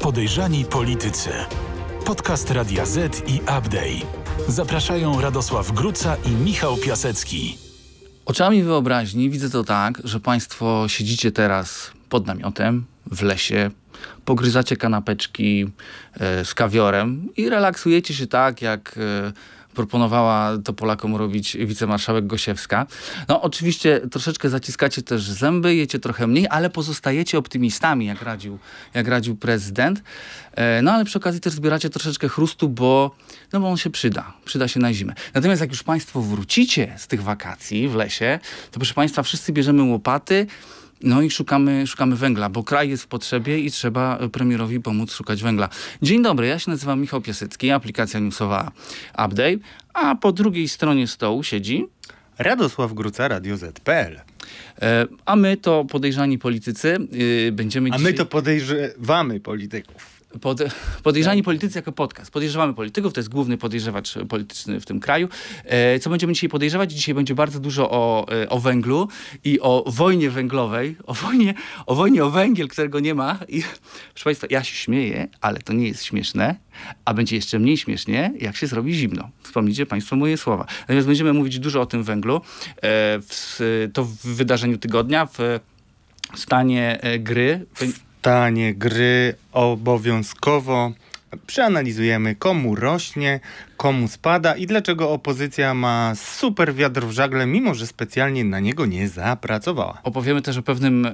Podejrzani Politycy. Podcast Radia Z i Update. Zapraszają Radosław Gruca i Michał Piasecki. Oczami wyobraźni widzę to tak, że Państwo siedzicie teraz pod namiotem, w lesie, pogryzacie kanapeczki e, z kawiorem i relaksujecie się tak, jak e, proponowała to Polakom robić wicemarszałek Gosiewska. No oczywiście troszeczkę zaciskacie też zęby, jecie trochę mniej, ale pozostajecie optymistami, jak radził, jak radził prezydent. E, no ale przy okazji też zbieracie troszeczkę chrustu, bo, no bo on się przyda. Przyda się na zimę. Natomiast jak już Państwo wrócicie z tych wakacji w lesie, to proszę Państwa, wszyscy bierzemy łopaty, no i szukamy, szukamy węgla, bo kraj jest w potrzebie i trzeba premierowi pomóc szukać węgla. Dzień dobry, ja się nazywam Michał Piasecki, aplikacja newsowa Update, a po drugiej stronie stołu siedzi... Radosław Gruca, Radio Z.pl. E, a my to podejrzani politycy yy, będziemy A dzisiaj... my to podejrzewamy polityków. Pod, podejrzani politycy jako podcast. Podejrzewamy polityków, to jest główny podejrzewacz polityczny w tym kraju. E, co będziemy dzisiaj podejrzewać? Dzisiaj będzie bardzo dużo o, e, o węglu i o wojnie węglowej, o wojnie, o wojnie o węgiel, którego nie ma. I proszę Państwa, ja się śmieję, ale to nie jest śmieszne, a będzie jeszcze mniej śmiesznie, jak się zrobi zimno. Wspomnijcie Państwo moje słowa. Natomiast będziemy mówić dużo o tym węglu. E, w, to w wydarzeniu tygodnia, w stanie e, gry stanie gry obowiązkowo przeanalizujemy, komu rośnie, komu spada i dlaczego opozycja ma super wiatr w żagle, mimo że specjalnie na niego nie zapracowała. Opowiemy też o pewnym e,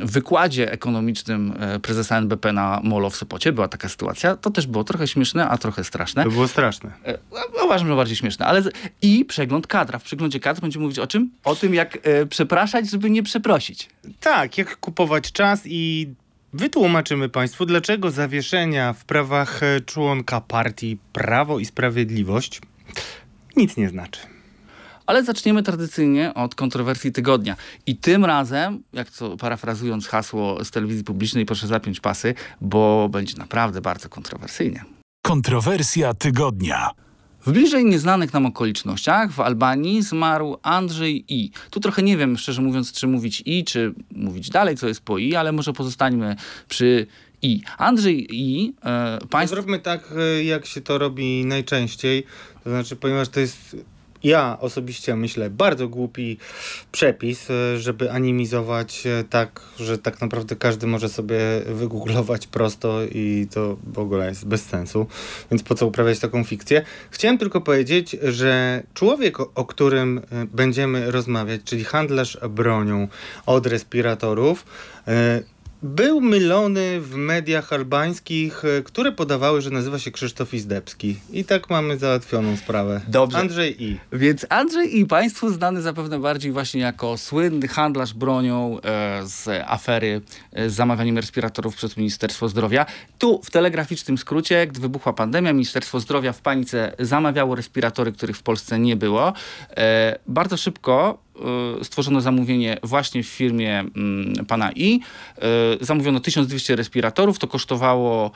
wykładzie ekonomicznym e, prezesa NBP na Molo w Sopocie. Była taka sytuacja. To też było trochę śmieszne, a trochę straszne. To było straszne. E, uważam, że bardziej śmieszne. Ale I przegląd kadra. W przeglądzie kadr będziemy mówić o czym? O tym, jak e, przepraszać, żeby nie przeprosić. Tak, jak kupować czas i Wytłumaczymy Państwu, dlaczego zawieszenia w prawach e, członka partii Prawo i Sprawiedliwość nic nie znaczy. Ale zaczniemy tradycyjnie od kontrowersji tygodnia. I tym razem, jak to parafrazując hasło z telewizji publicznej, proszę zapiąć pasy, bo będzie naprawdę bardzo kontrowersyjnie. Kontrowersja tygodnia. W bliżej nieznanych nam okolicznościach w Albanii zmarł Andrzej I. Tu trochę nie wiem, szczerze mówiąc, czy mówić I, czy mówić dalej, co jest po I, ale może pozostańmy przy I. Andrzej I. E, państw... Zróbmy tak, e, jak się to robi najczęściej. To znaczy, ponieważ to jest ja osobiście myślę, bardzo głupi przepis, e, żeby animizować e, tak, że tak naprawdę każdy może sobie wygooglować prosto i to w ogóle jest bez sensu. Więc po co uprawiać taką fikcję? Chciałem tylko powiedzieć, że człowiek, o którym e, będziemy rozmawiać, czyli handlarz bronią od respiratorów, był mylony w mediach albańskich, e, które podawały, że nazywa się Krzysztof Izdebski. I tak mamy załatwioną sprawę. Dobrze. Andrzej I. Więc Andrzej I, Państwu znany zapewne bardziej właśnie jako słynny handlarz bronią e, z afery e, z zamawianiem respiratorów przez Ministerstwo Zdrowia. Tu w telegraficznym skrócie, gdy wybuchła pandemia, Ministerstwo Zdrowia w panice zamawiało respiratory, których w Polsce nie było. E, bardzo szybko stworzono zamówienie właśnie w firmie mm, pana I. Y, zamówiono 1200 respiratorów, to kosztowało,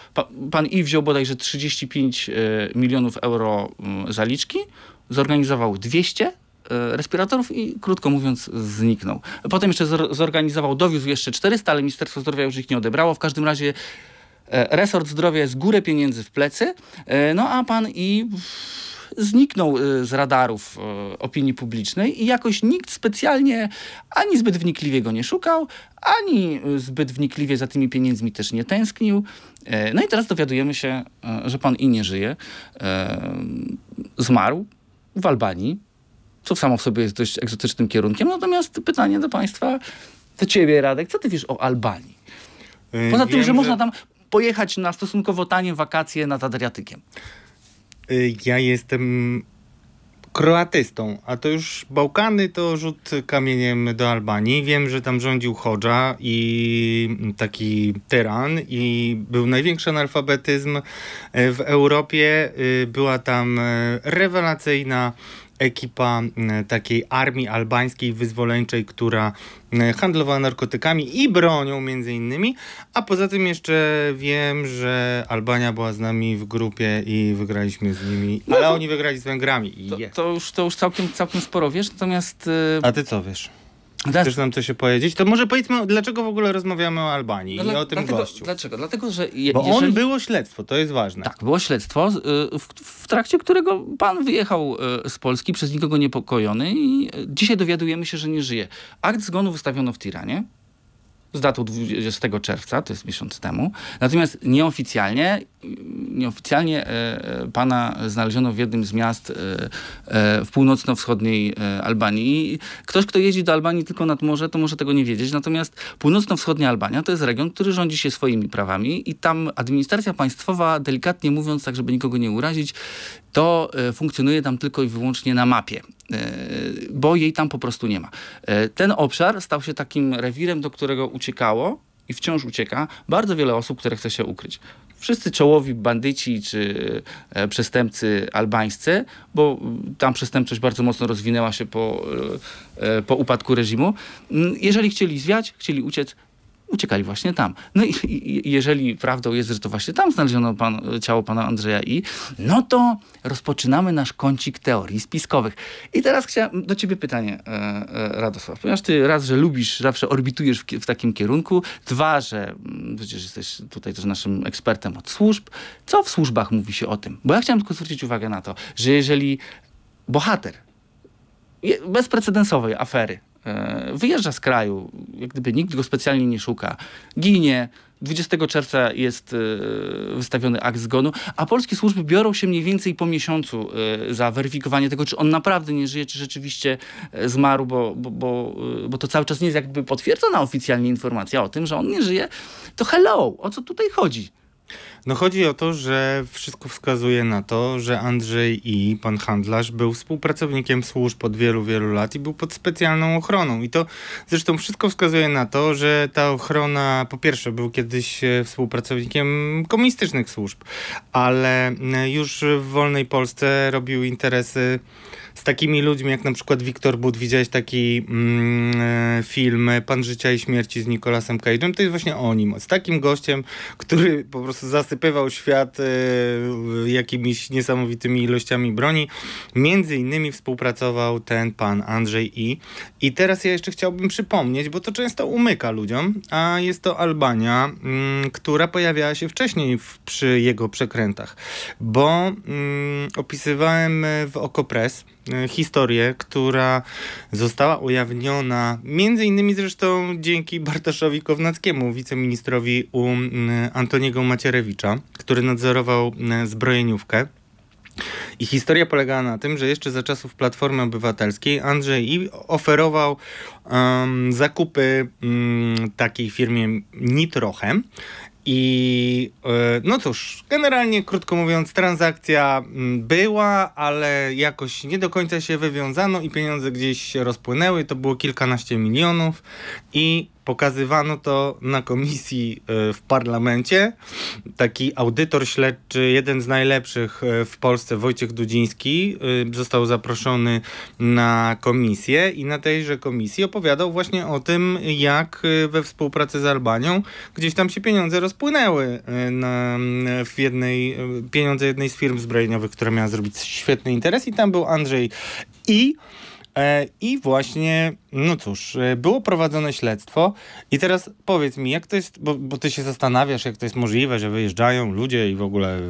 pan I wziął bodajże 35 y, milionów euro zaliczki, zorganizował 200 respiratorów i krótko mówiąc zniknął. Potem jeszcze zorganizował, dowiózł jeszcze 400, ale Ministerstwo Zdrowia już ich nie odebrało. W każdym razie resort zdrowia jest górę pieniędzy w plecy, no a pan i zniknął y, z radarów y, opinii publicznej i jakoś nikt specjalnie ani zbyt wnikliwie go nie szukał, ani y, zbyt wnikliwie za tymi pieniędzmi też nie tęsknił. No i teraz dowiadujemy się, że pan i nie żyje. Zmarł w Albanii, co samo w sobie jest dość egzotycznym kierunkiem. Natomiast pytanie do państwa, do ciebie Radek, co ty wiesz o Albanii? Poza tym, że, że można tam pojechać na stosunkowo tanie wakacje nad Adriatykiem. Y, ja jestem kroatystą, a to już Bałkany to rzut kamieniem do Albanii. Wiem, że tam rządził Hodża i taki tyran i był największy analfabetyzm y, w Europie. Y, była tam rewelacyjna ekipa takiej armii albańskiej wyzwoleńczej, która handlowała narkotykami i bronią między innymi, a poza tym jeszcze wiem, że Albania była z nami w grupie i wygraliśmy z nimi, no ale to, oni wygrali z Węgrami. To, to, już, to już całkiem, całkiem sporo wiesz, natomiast... A ty co wiesz? Teraz- Chcesz nam coś opowiedzieć? To może powiedzmy, dlaczego w ogóle rozmawiamy o Albanii No i dla- o tym dlatego, gościu. Dlaczego? Dlatego, że je, Bo jeżeli... on było śledztwo, to jest ważne. Tak, było śledztwo, y, w, w trakcie którego pan wyjechał y, z Polski przez nikogo niepokojony i y, dzisiaj dowiadujemy się, że nie żyje. Akt zgonu wystawiono w Tiranie z datą 20 czerwca, to jest miesiąc temu. Natomiast nieoficjalnie, nieoficjalnie e, e, pana znaleziono w jednym z miast e, w północno-wschodniej Albanii. Ktoś, kto jeździ do Albanii tylko nad morze, to może tego nie wiedzieć. Natomiast północno-wschodnia Albania to jest region, który rządzi się swoimi prawami i tam administracja państwowa, delikatnie mówiąc, tak żeby nikogo nie urazić, to funkcjonuje tam tylko i wyłącznie na mapie, bo jej tam po prostu nie ma. Ten obszar stał się takim rewirem, do którego uciekało i wciąż ucieka bardzo wiele osób, które chce się ukryć. Wszyscy czołowi bandyci czy e, przestępcy albańscy, bo tam przestępczość bardzo mocno rozwinęła się po, e, e, po upadku reżimu. Jeżeli chcieli zwiać, chcieli uciec, uciekali właśnie tam. No i, i jeżeli prawdą jest, że to właśnie tam znaleziono pan, ciało pana Andrzeja I, no to rozpoczynamy nasz kącik teorii spiskowych. I teraz chciałem do ciebie pytanie, e, e, Radosław. Ponieważ ty raz, że lubisz, zawsze orbitujesz w, w takim kierunku, dwa, że mm, przecież jesteś tutaj też naszym ekspertem od służb. Co w służbach mówi się o tym? Bo ja chciałem tylko zwrócić uwagę na to, że jeżeli bohater bezprecedensowej afery. E, Wyjeżdża z kraju, jak gdyby nikt go specjalnie nie szuka, ginie. 20 czerwca jest e, wystawiony akt zgonu, a polskie służby biorą się mniej więcej po miesiącu e, za weryfikowanie tego, czy on naprawdę nie żyje, czy rzeczywiście zmarł, bo, bo, bo, bo to cały czas nie jest jakby potwierdzona oficjalnie informacja o tym, że on nie żyje. To hello, o co tutaj chodzi? No chodzi o to, że wszystko wskazuje na to, że Andrzej I, pan handlarz, był współpracownikiem służb od wielu, wielu lat i był pod specjalną ochroną. I to zresztą wszystko wskazuje na to, że ta ochrona, po pierwsze, był kiedyś e, współpracownikiem komunistycznych służb, ale e, już w wolnej Polsce robił interesy z takimi ludźmi jak na przykład Wiktor But. Widziałeś taki mm, e, film Pan Życia i Śmierci z Nicolasem Cage'em? To jest właśnie o nim. Z takim gościem, który po prostu zasypywał świat e, jakimiś niesamowitymi ilościami broni. Między innymi współpracował ten pan Andrzej I. I teraz ja jeszcze chciałbym przypomnieć, bo to często umyka ludziom, a jest to Albania, mm, która pojawiała się wcześniej w, przy jego przekrętach. Bo mm, opisywałem e, w Okopres historię, która została ujawniona między innymi zresztą dzięki Bartoszowi Kownackiemu, wiceministrowi u Antoniego Macierewicza, który nadzorował zbrojeniówkę. I historia polegała na tym, że jeszcze za czasów Platformy Obywatelskiej Andrzej I oferował em, zakupy mm, takiej firmie Nitrochem. I e, no cóż, generalnie krótko mówiąc, transakcja mm, była, ale jakoś nie do końca się wywiązano i pieniądze gdzieś się rozpłynęły. To było kilkanaście milionów i pokazywano to na komisji e, w parlamencie. Taki audytor śledczy, jeden z najlepszych e, w Polsce, Wojciech Dudziński, e, został zaproszony na komisję i na tejże komisji opowiadał właśnie o tym, jak we współpracy z Albanią gdzieś tam się pieniądze rozpłynęły na, w jednej, pieniądze jednej z firm zbrojeniowych, która miała zrobić świetny interes i tam był Andrzej i I właśnie, no cóż, e, było prowadzone śledztwo i teraz powiedz mi, jak to jest, bo, bo ty się zastanawiasz, jak to jest możliwe, że wyjeżdżają ludzie i w ogóle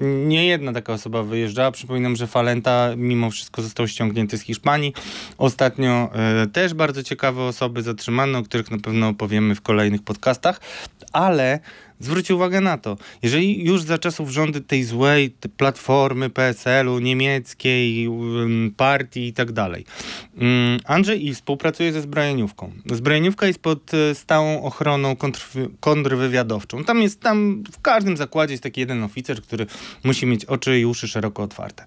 nie jedna taka osoba wyjeżdżała. Przypominam, że Falenta mimo wszystko został ściągnięty z Hiszpanii. Ostatnio e, też bardzo ciekawe osoby zatrzymane, o których na pewno opowiemy w kolejnych podcastach, ale zwróć uwagę na to, jeżeli już za czasów rządy tej złej tej platformy PSL-u, niemieckiej, partii i tak dalej, um, Andrzej i współpracuje ze zbrojeniówką. Zbrojeniówka jest pod e, stałą ochroną kontrwy- kontrwywiadowczą. Tam jest, tam w każdym zakładzie jest taki jeden oficer, który musi mieć oczy i uszy szeroko otwarte.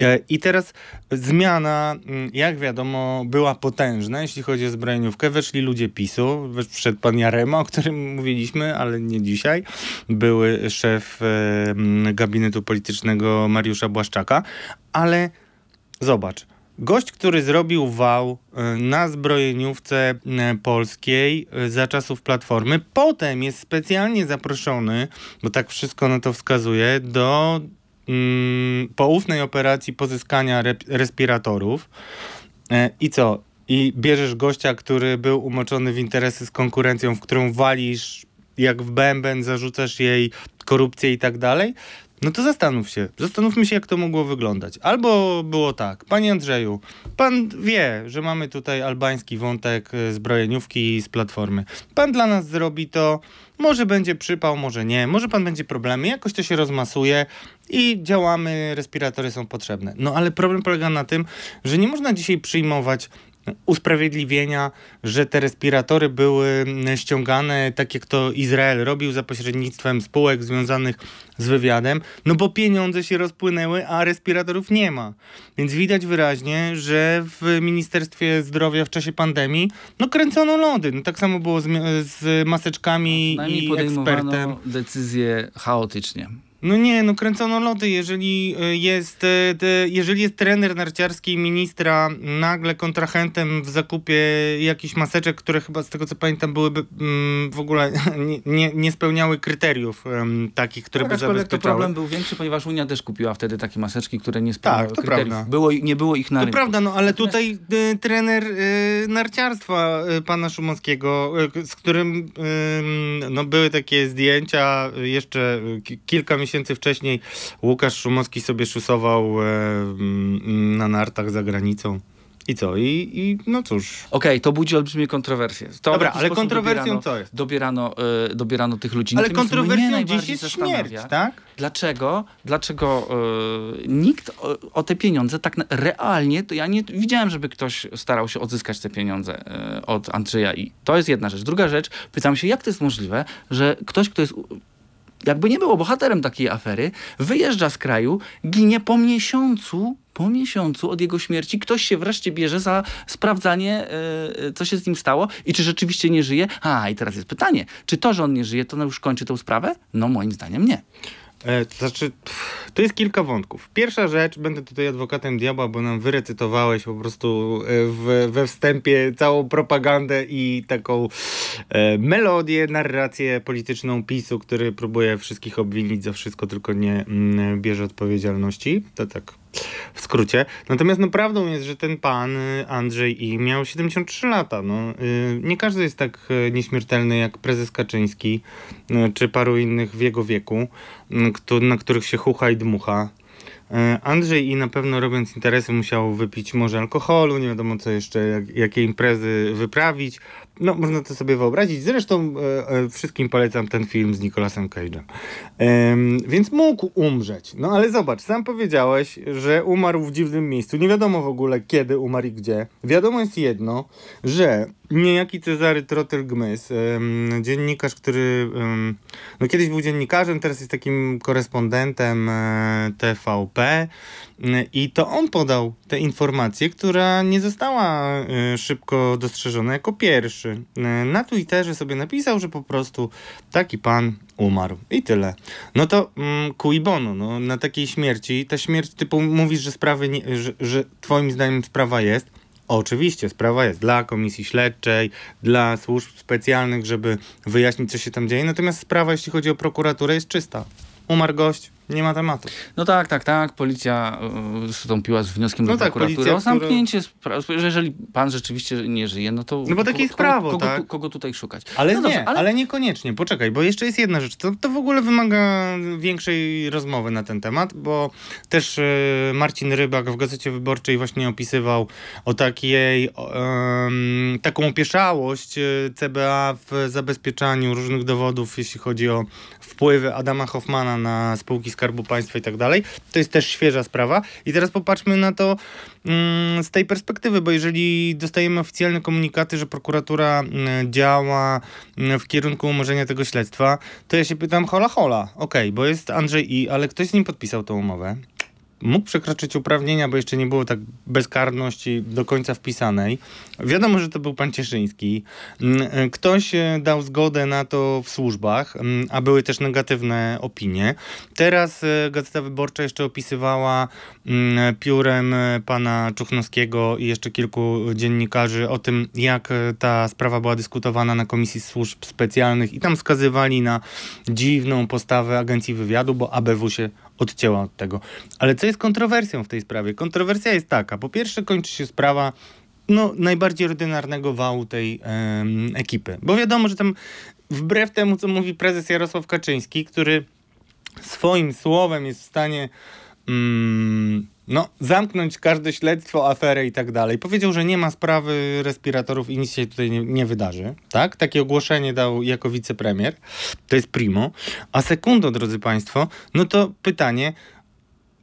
E, I teraz zmiana, mm, jak wiadomo, była potężna, jeśli chodzi o zbrojeniówkę. Weszli ludzie PiSu, wszedł pan Jarema, o którym mówiliśmy, ale nie dzisiaj. Były szef gabinetu politycznego Mariusza Błaszczaka, ale zobacz, Gość, który zrobił wał e, na zbrojeniówce e, polskiej e, za czasów Platformy, potem jest specjalnie zaproszony, bo tak wszystko na to wskazuje, do mm, poufnej operacji pozyskania re- respiratorów. E, I co? i bierzesz gościa, który był umoczony w interesy z konkurencją, w którą walisz jak w bęben, zarzucasz jej korupcję i tak dalej, no to zastanów się. Zastanówmy się, jak to mogło wyglądać. Albo było tak. Panie Andrzeju, pan wie, że mamy tutaj albański wątek e, zbrojeniówki z platformy. Pan dla nas zrobi to. Może będzie przypał, może nie. Może pan będzie problemy. Jakoś to się rozmasuje i działamy. Respiratory są potrzebne. No ale problem polega na tym, że nie można dzisiaj przyjmować usprawiedliwienia, że te respiratory były mm, ściągane tak jak to Izrael robił za pośrednictwem spółek związanych z wywiadem, no bo pieniądze się rozpłynęły, a respiratorów nie ma. Więc widać wyraźnie, że w Ministerstwie Zdrowia w czasie pandemii no kręcono lody. No tak samo było z, z maseczkami no, i ekspertem. decyzje chaotycznie. No nie, no kręcono lody. Jeżeli e, jest, e, jeżeli jest trener narciarski ministra nagle kontrahentem w zakupie jakichś maseczek, które chyba z tego co pamiętam byłyby mm, w ogóle nie, nie, nie spełniały kryteriów takich, które by zabezpieczały. to problem był większy, ponieważ Unia też kupiła wtedy takie maseczki, które nie spełniały tak, to kryteriów. Prawda. Było, nie było ich na to rynku. prawda, no ale tutaj y, trener narciarstwa pana Szumowskiego, z którym no, były takie zdjęcia jeszcze kilka miesięcy miesięcy wcześniej Łukasz Szumowski sobie szusował e, mm, na nartach za granicą. I co? I, i no cóż. Okej, okay, to budzi olbrzymie kontrowersje. To Dobra, ale kontrowersją dobierano, co jest? Dobierano, y, dobierano tych ludzi. Ale kontrowersją dziś jest śmierć, tak? Dlaczego, dlaczego y, nikt o, o, te pieniądze tak realnie, to ja nie widziałem, żeby ktoś starał się odzyskać te pieniądze y, od Andrzeja i to jest jedna rzecz. Druga rzecz, pytam się, jak to jest możliwe, że ktoś, kto jest jakby nie było bohaterem takiej afery, wyjeżdża z kraju, ginie po miesiącu, po miesiącu od jego śmierci ktoś się wreszcie bierze za sprawdzanie, yy, co się z nim stało i czy rzeczywiście nie żyje. A, i teraz jest pytanie, czy to, że on nie żyje, to już kończy tę sprawę? No moim zdaniem nie. E, to znaczy, to jest kilka wątków. Pierwsza rzecz, będę tutaj adwokatem diabła, bo nam wyrecytowałeś po prostu e, w, we wstępie całą propagandę i taką e, melodię, narrację polityczną PiSu, który próbuje wszystkich obwinić za wszystko, tylko nie mm, bierze odpowiedzialności. To tak w skrócie. Natomiast no, prawdą jest, że ten pan, y, Andrzej I, miał 73 lata. No, y, nie każdy jest tak y, nieśmiertelny jak prezes Kaczyński, czy paru innych w jego wieku, na których się chucha i dmucha. Andrzej i na pewno robiąc interesy musiał wypić może alkoholu, nie wiadomo co jeszcze, jak, jakie imprezy wyprawić. No, można to sobie wyobrazić. Zresztą e, e, wszystkim polecam ten film z Nicolasem Cage'em. E, więc mógł umrzeć. No ale zobacz, sam powiedziałeś, że umarł w dziwnym miejscu. Nie wiadomo w ogóle kiedy umarł i gdzie. Wiadomo jest jedno, że niejaki Cezary Trotyl-Gmys, dziennikarz, który no kiedyś był dziennikarzem, teraz jest takim korespondentem e, TVP i to on podał tę informację, która nie została e, szybko dostrzeżona jako pierwszy. E, na Twitterze sobie napisał, że po prostu taki pan umarł i tyle. No to mm, cui bono, no, na takiej śmierci, ta śmierć, typu mówisz, że sprawy, nie, że, że twoim zdaniem sprawa jest, Oczywiście, sprawa jest dla komisji śledczej, dla służb specjalnych, żeby wyjaśnić, co się tam dzieje. Natomiast sprawa, jeśli chodzi o prokuraturę, jest czysta. Umarł gość, nie ma tematu. No tak, tak, tak. Policja y, wystąpiła z wnioskiem no do tak, prokuratury policja, o zamknięcie sprawy. Że jeżeli pan rzeczywiście nie żyje, no to... No bo takie jest prawo, kogo, tak? Kogo, kogo tutaj szukać? Ale no nie, dobrze, ale... ale... niekoniecznie. Poczekaj, bo jeszcze jest jedna rzecz. To, to w ogóle wymaga większej rozmowy na ten temat, bo też y, Marcin Rybak w Gazecie Wyborczej właśnie opisywał o takiej taką opieszałość y, CBA w zabezpieczaniu różnych dowodów, jeśli chodzi o wpływy Adama Hoffmana na spółki Skarbu Państwa i tak dalej. To jest też świeża sprawa. I teraz popatrzmy na to mm, z tej perspektywy, bo jeżeli dostajemy oficjalne komunikaty, że prokuratura mm, działa mm, w kierunku umorzenia tego śledztwa, to ja się pytam, hola hola, okej, okay, bo jest Andrzej I, ale ktoś z nim podpisał tą umowę mógł przekroczyć uprawnienia, bo jeszcze nie było tak bezkarności do końca wpisanej. Wiadomo, że to był pan Cieszyński. Mm, e, ktoś e, dał zgodę na to w służbach, mm, a były też negatywne opinie. Teraz e, Gazeta Wyborcza jeszcze opisywała mm, piórem pana Czuchnowskiego i jeszcze kilku dziennikarzy o tym, jak ta sprawa była dyskutowana na Komisji Służb Specjalnych i tam wskazywali na dziwną postawę Agencji Wywiadu, bo ABW się odcięła od tego. Ale co jest kontrowersją w tej sprawie? Kontrowersja jest taka. Po pierwsze kończy się sprawa no, najbardziej ordynarnego wału tej ekipy. Bo wiadomo, że tam wbrew temu, co mówi prezes Jarosław Kaczyński, który swoim słowem jest w stanie mm, no, zamknąć każde śledztwo, aferę i tak dalej. Powiedział, że nie ma sprawy respiratorów i nic się tutaj nie, nie wydarzy. Tak? Takie ogłoszenie dał jako wicepremier. To jest primo. A sekundo, drodzy Państwo, no to pytanie,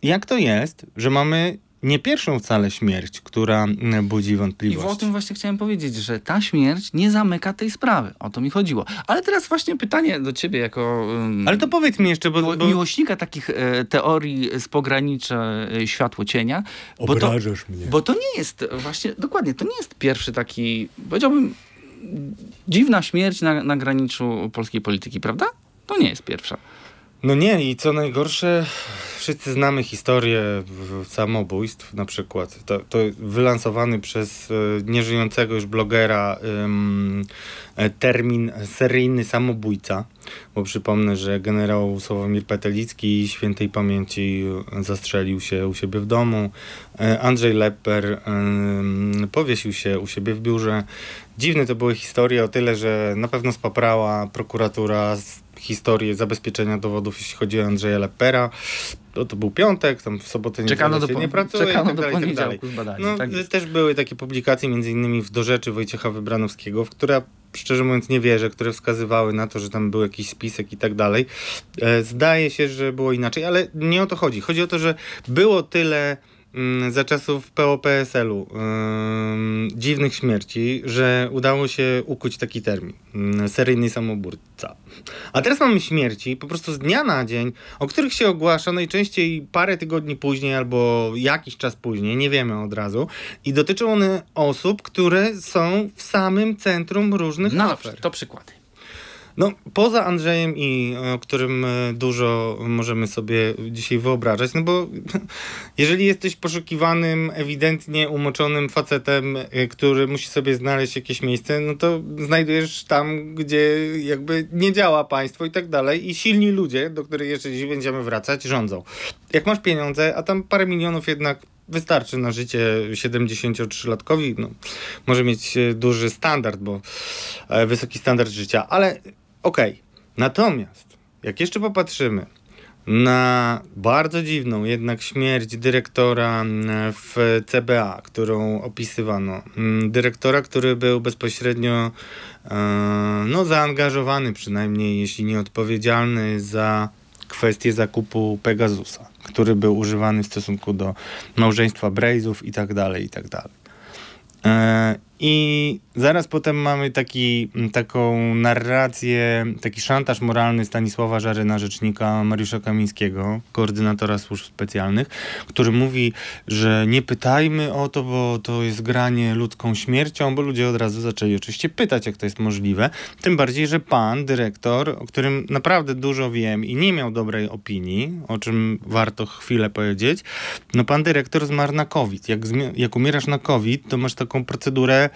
jak to jest, że mamy nie pierwszą wcale śmierć, która mm, budzi I wątpliwości. o tym właśnie chciałem powiedzieć, że ta śmierć nie zamyka tej sprawy. O to mi chodziło. Ale teraz właśnie pytanie do ciebie jako um, Ale to powiedz mi jeszcze, bo... bo... miłośnika takich e, teorii z pogranicza e, światło-cienia. Bo to, mnie. bo to nie jest właśnie, dokładnie, to nie jest pierwszy taki, powiedziałbym, dziwna śmierć na, na graniczu polskiej polityki, prawda? To nie jest pierwsza. No nie i co najgorsze, wszyscy znamy historię samobójstw na przykład. To, to wylansowany przez e, nieżyjącego już blogera e, termin seryjny samobójca, bo przypomnę, że generał Sławomir Petelicki świętej pamięci zastrzelił się u siebie w domu. E, Andrzej Lepper powiesił się u siebie w biurze. Dziwne to były historie o tyle, że na pewno spaprała prokuratura z historię zabezpieczenia dowodów, jeśli chodzi o Andrzeja Leppera. To, to był piątek, tam w sobotę nie, Czekano do, nie pracuje i czekano tak dalej, tak poniedziałku z badaniem. No, tak też były takie publikacje, między innymi w Do Rzeczy Wojciecha Wybranowskiego, w które szczerze mówiąc nie wierzę, które wskazywały na to, że tam był jakiś spisek i tak dalej. E, Zdaje się, że było inaczej, ale nie o to chodzi. Chodzi o to, że było tyle za czasów PO-PSL-u ym, dziwnych śmierci, że udało się ukuć taki termin. mm, Seryjny samobójca. A teraz mamy śmierci po prostu z dnia na dzień, o których się ogłasza najczęściej parę tygodni później albo jakiś czas później, nie wiemy od razu. I dotyczą one osób, które są w samym centrum różnych No afer. to przykłady. No, poza Andrzejem i o którym e, dużo możemy sobie dzisiaj wyobrażać, no bo jeżeli jesteś poszukiwanym, ewidentnie umoczonym facetem, e, który musi sobie znaleźć jakieś miejsce, no to znajdujesz tam, gdzie jakby nie działa państwo i tak dalej i silni ludzie, do których jeszcze dziś będziemy wracać, rządzą. Jak masz pieniądze, a tam parę milionów jednak wystarczy na życie 73-latkowi, no, może mieć e, duży standard, bo e, wysoki standard życia, ale okej. Natomiast, jak jeszcze popatrzymy na bardzo dziwną jednak śmierć dyrektora mm, w CBA, którą opisywano. Mm, Dyrektora, który był bezpośrednio e, no, zaangażowany przynajmniej, jeśli nie odpowiedzialny za kwestię zakupu Pegasusa, który był używany w stosunku do małżeństwa Brejzów i tak dalej, i tak dalej. I zaraz potem mamy taki, m, taką narrację, taki szantaż moralny Stanisława Żaryna, rzecznika Mariusza Kamińskiego, koordynatora służb specjalnych, który mówi, że nie pytajmy o to, bo to jest granie ludzką śmiercią, bo ludzie od razu zaczęli oczywiście pytać, jak to jest możliwe. Tym bardziej, że pan, dyrektor, o którym naprawdę dużo wiem i nie miał dobrej opinii, o czym warto chwilę powiedzieć, no pan dyrektor zmarł na COVID. Jak, jak umierasz na COVID, to masz taką procedurę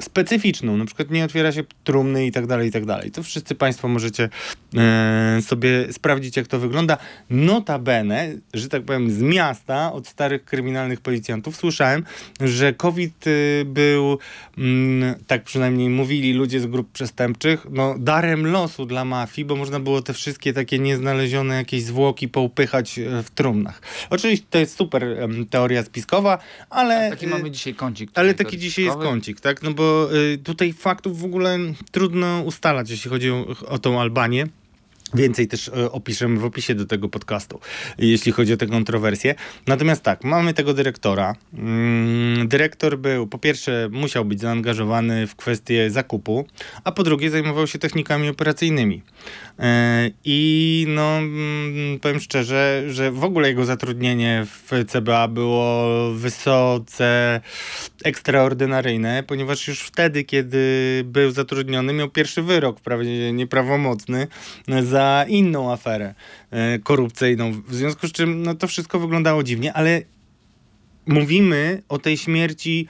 specyficzną, na przykład nie otwiera się trumny i tak dalej, i tak dalej. To wszyscy Państwo możecie sobie sprawdzić, jak to wygląda. Notabene, że tak powiem, z miasta, od starych kryminalnych policjantów słyszałem, że COVID y, był, mm, tak przynajmniej mówili ludzie z grup przestępczych, no darem losu dla mafii, bo można było te wszystkie takie nieznalezione jakieś zwłoki poupychać e, w trumnach. Oczywiście to jest super teoria spiskowa, ale... Taki mamy dzisiaj kącik. ale taki dzisiaj jest kącik, tak? No bo y, tutaj faktów w ogóle trudno ustalać, jeśli chodzi o, o tą Albanię. Więcej też e, opiszemy w opisie do tego podcastu, jeśli chodzi o te kontrowersje. Natomiast tak, mamy tego dyrektora. Mm, dyrektor był, po pierwsze, musiał być zaangażowany w kwestię zakupu, a po drugie, zajmował się technikami operacyjnymi. E, I no, mm, powiem szczerze, że w ogóle jego zatrudnienie w CBA było wysoce ekstraordynaryjne, ponieważ już wtedy, kiedy był zatrudniony, miał pierwszy wyrok, wprawdzie nieprawomocny, za inną aferę e, korupcyjną. W związku z czym no, to wszystko wyglądało dziwnie, ale mówimy o tej śmierci.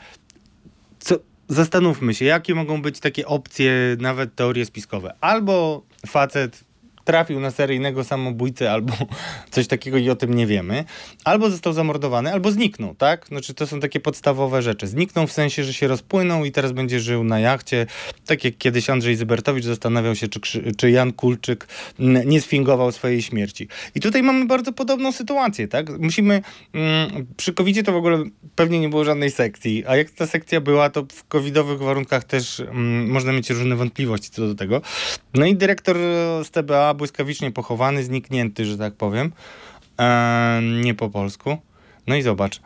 Co, zastanówmy się, jakie mogą być takie opcje, nawet teorie spiskowe. Albo facet trafił na seryjnego samobójcę albo coś takiego i o tym nie wiemy, albo został zamordowany, albo zniknął, tak? Znaczy to są takie podstawowe rzeczy. Zniknął w sensie, że się rozpłynął i teraz będzie żył na jachcie, tak jak kiedyś Andrzej Zybertowicz zastanawiał się, czy, czy Jan Kulczyk nie sfingował swojej śmierci. I tutaj mamy bardzo podobną sytuację, tak? Musimy, mm, przy covid to w ogóle pewnie nie było żadnej sekcji, a jak ta sekcja była, to w covidowych warunkach też mm, można mieć różne wątpliwości co do tego. No i dyrektor z TBA błyskawicznie pochowany, zniknięty, że tak powiem. E, nie po polsku. No i zobacz.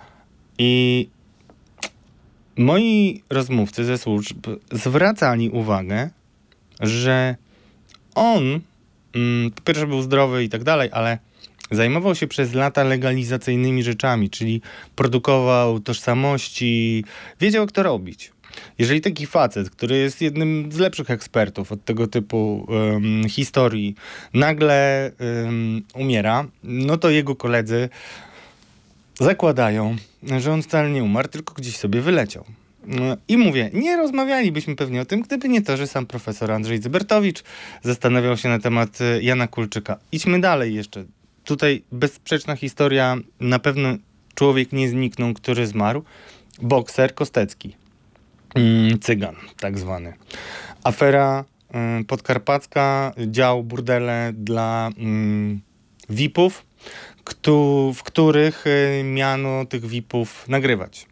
I moi rozmówcy ze służb zwracali uwagę, że on mm, po pierwsze był zdrowy i tak dalej, ale zajmował się przez lata legalizacyjnymi rzeczami, czyli produkował tożsamości, wiedział jak to robić. Jeżeli taki facet, który jest jednym z lepszych ekspertów od tego typu um, historii, nagle um, umiera, no to jego koledzy zakładają, że on wcale nie umarł, tylko gdzieś sobie wyleciał. No I mówię, nie rozmawialibyśmy pewnie o tym, gdyby nie to, że sam profesor Andrzej Zybertowicz zastanawiał się na temat e, Jana Kulczyka. Idźmy dalej jeszcze. Tutaj bezsprzeczna historia, na pewno człowiek nie zniknął, który zmarł. Bokser Kostecki. Mm, cygan, tak zwany. Afera y, podkarpacka, dział burdele dla mm, VIP-ów, w których y, miano tych VIP-ów nagrywać.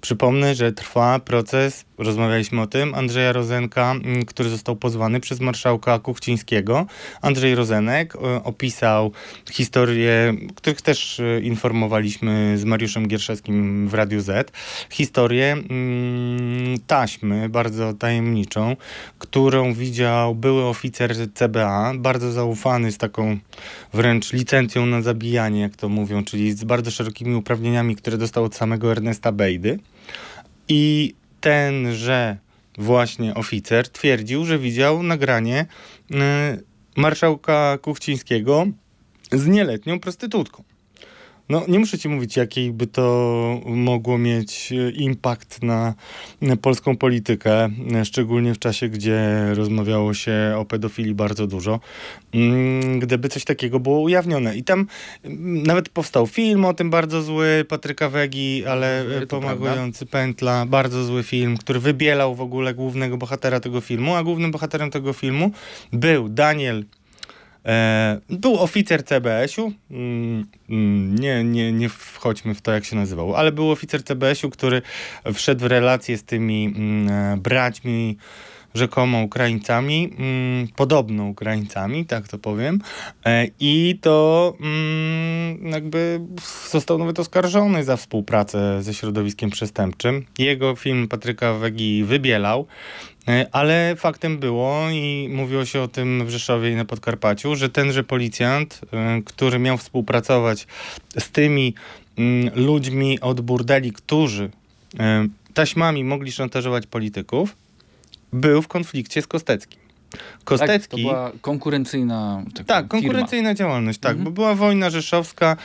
Przypomnę, że trwa proces, rozmawialiśmy o tym, Andrzeja Rozenka, mm, który został pozwany przez marszałka Kuchcińskiego. Andrzej Rozenek e, opisał historię, których też e, informowaliśmy z Mariuszem Gierszewskim w Radiu Z, historię mm, taśmy bardzo tajemniczą, którą widział były oficer CBA, bardzo zaufany z taką wręcz licencją na zabijanie, jak to mówią, czyli z bardzo szerokimi uprawnieniami, które dostał od samego Ernesta Bejdy. I tenże właśnie oficer twierdził, że widział nagranie y, marszałka Kuchcińskiego z nieletnią prostytutką. No, nie muszę ci mówić, jaki by to mogło mieć e, impact na, polską politykę, e, szczególnie w czasie, gdzie rozmawiało się o pedofilii bardzo dużo, mm, gdyby coś takiego było ujawnione. I tam mm, nawet powstał film o tym bardzo zły Patryka Wegi, ale e, pomagający Pętla, bardzo zły film, który wybielał w ogóle głównego bohatera tego filmu, a głównym bohaterem tego filmu był Daniel był oficer CBS-u, mm, mm, nie, nie, nie wchodźmy w to, jak się nazywał, ale był oficer CBS-u, który wszedł w relacje z tymi mm, e, braćmi, rzekomo Ukraińcami, podobno Ukraińcami, tak to powiem. E, I to jakby został nawet oskarżony za współpracę ze środowiskiem przestępczym. Jego film Patryka Wegi wybielał. E, ale faktem było i mówiło się o tym w Rzeszowie i na Podkarpaciu, że tenże policjant, e, który miał współpracować z tymi mm, ludźmi od burdeli, którzy e, taśmami mogli szantażować polityków, był w konflikcie z Kosteckim. Kostecki. Tak, to była konkurencyjna Tak, konkurencyjna firma. działalność, tak, mhm. bo była wojna rzeszowska.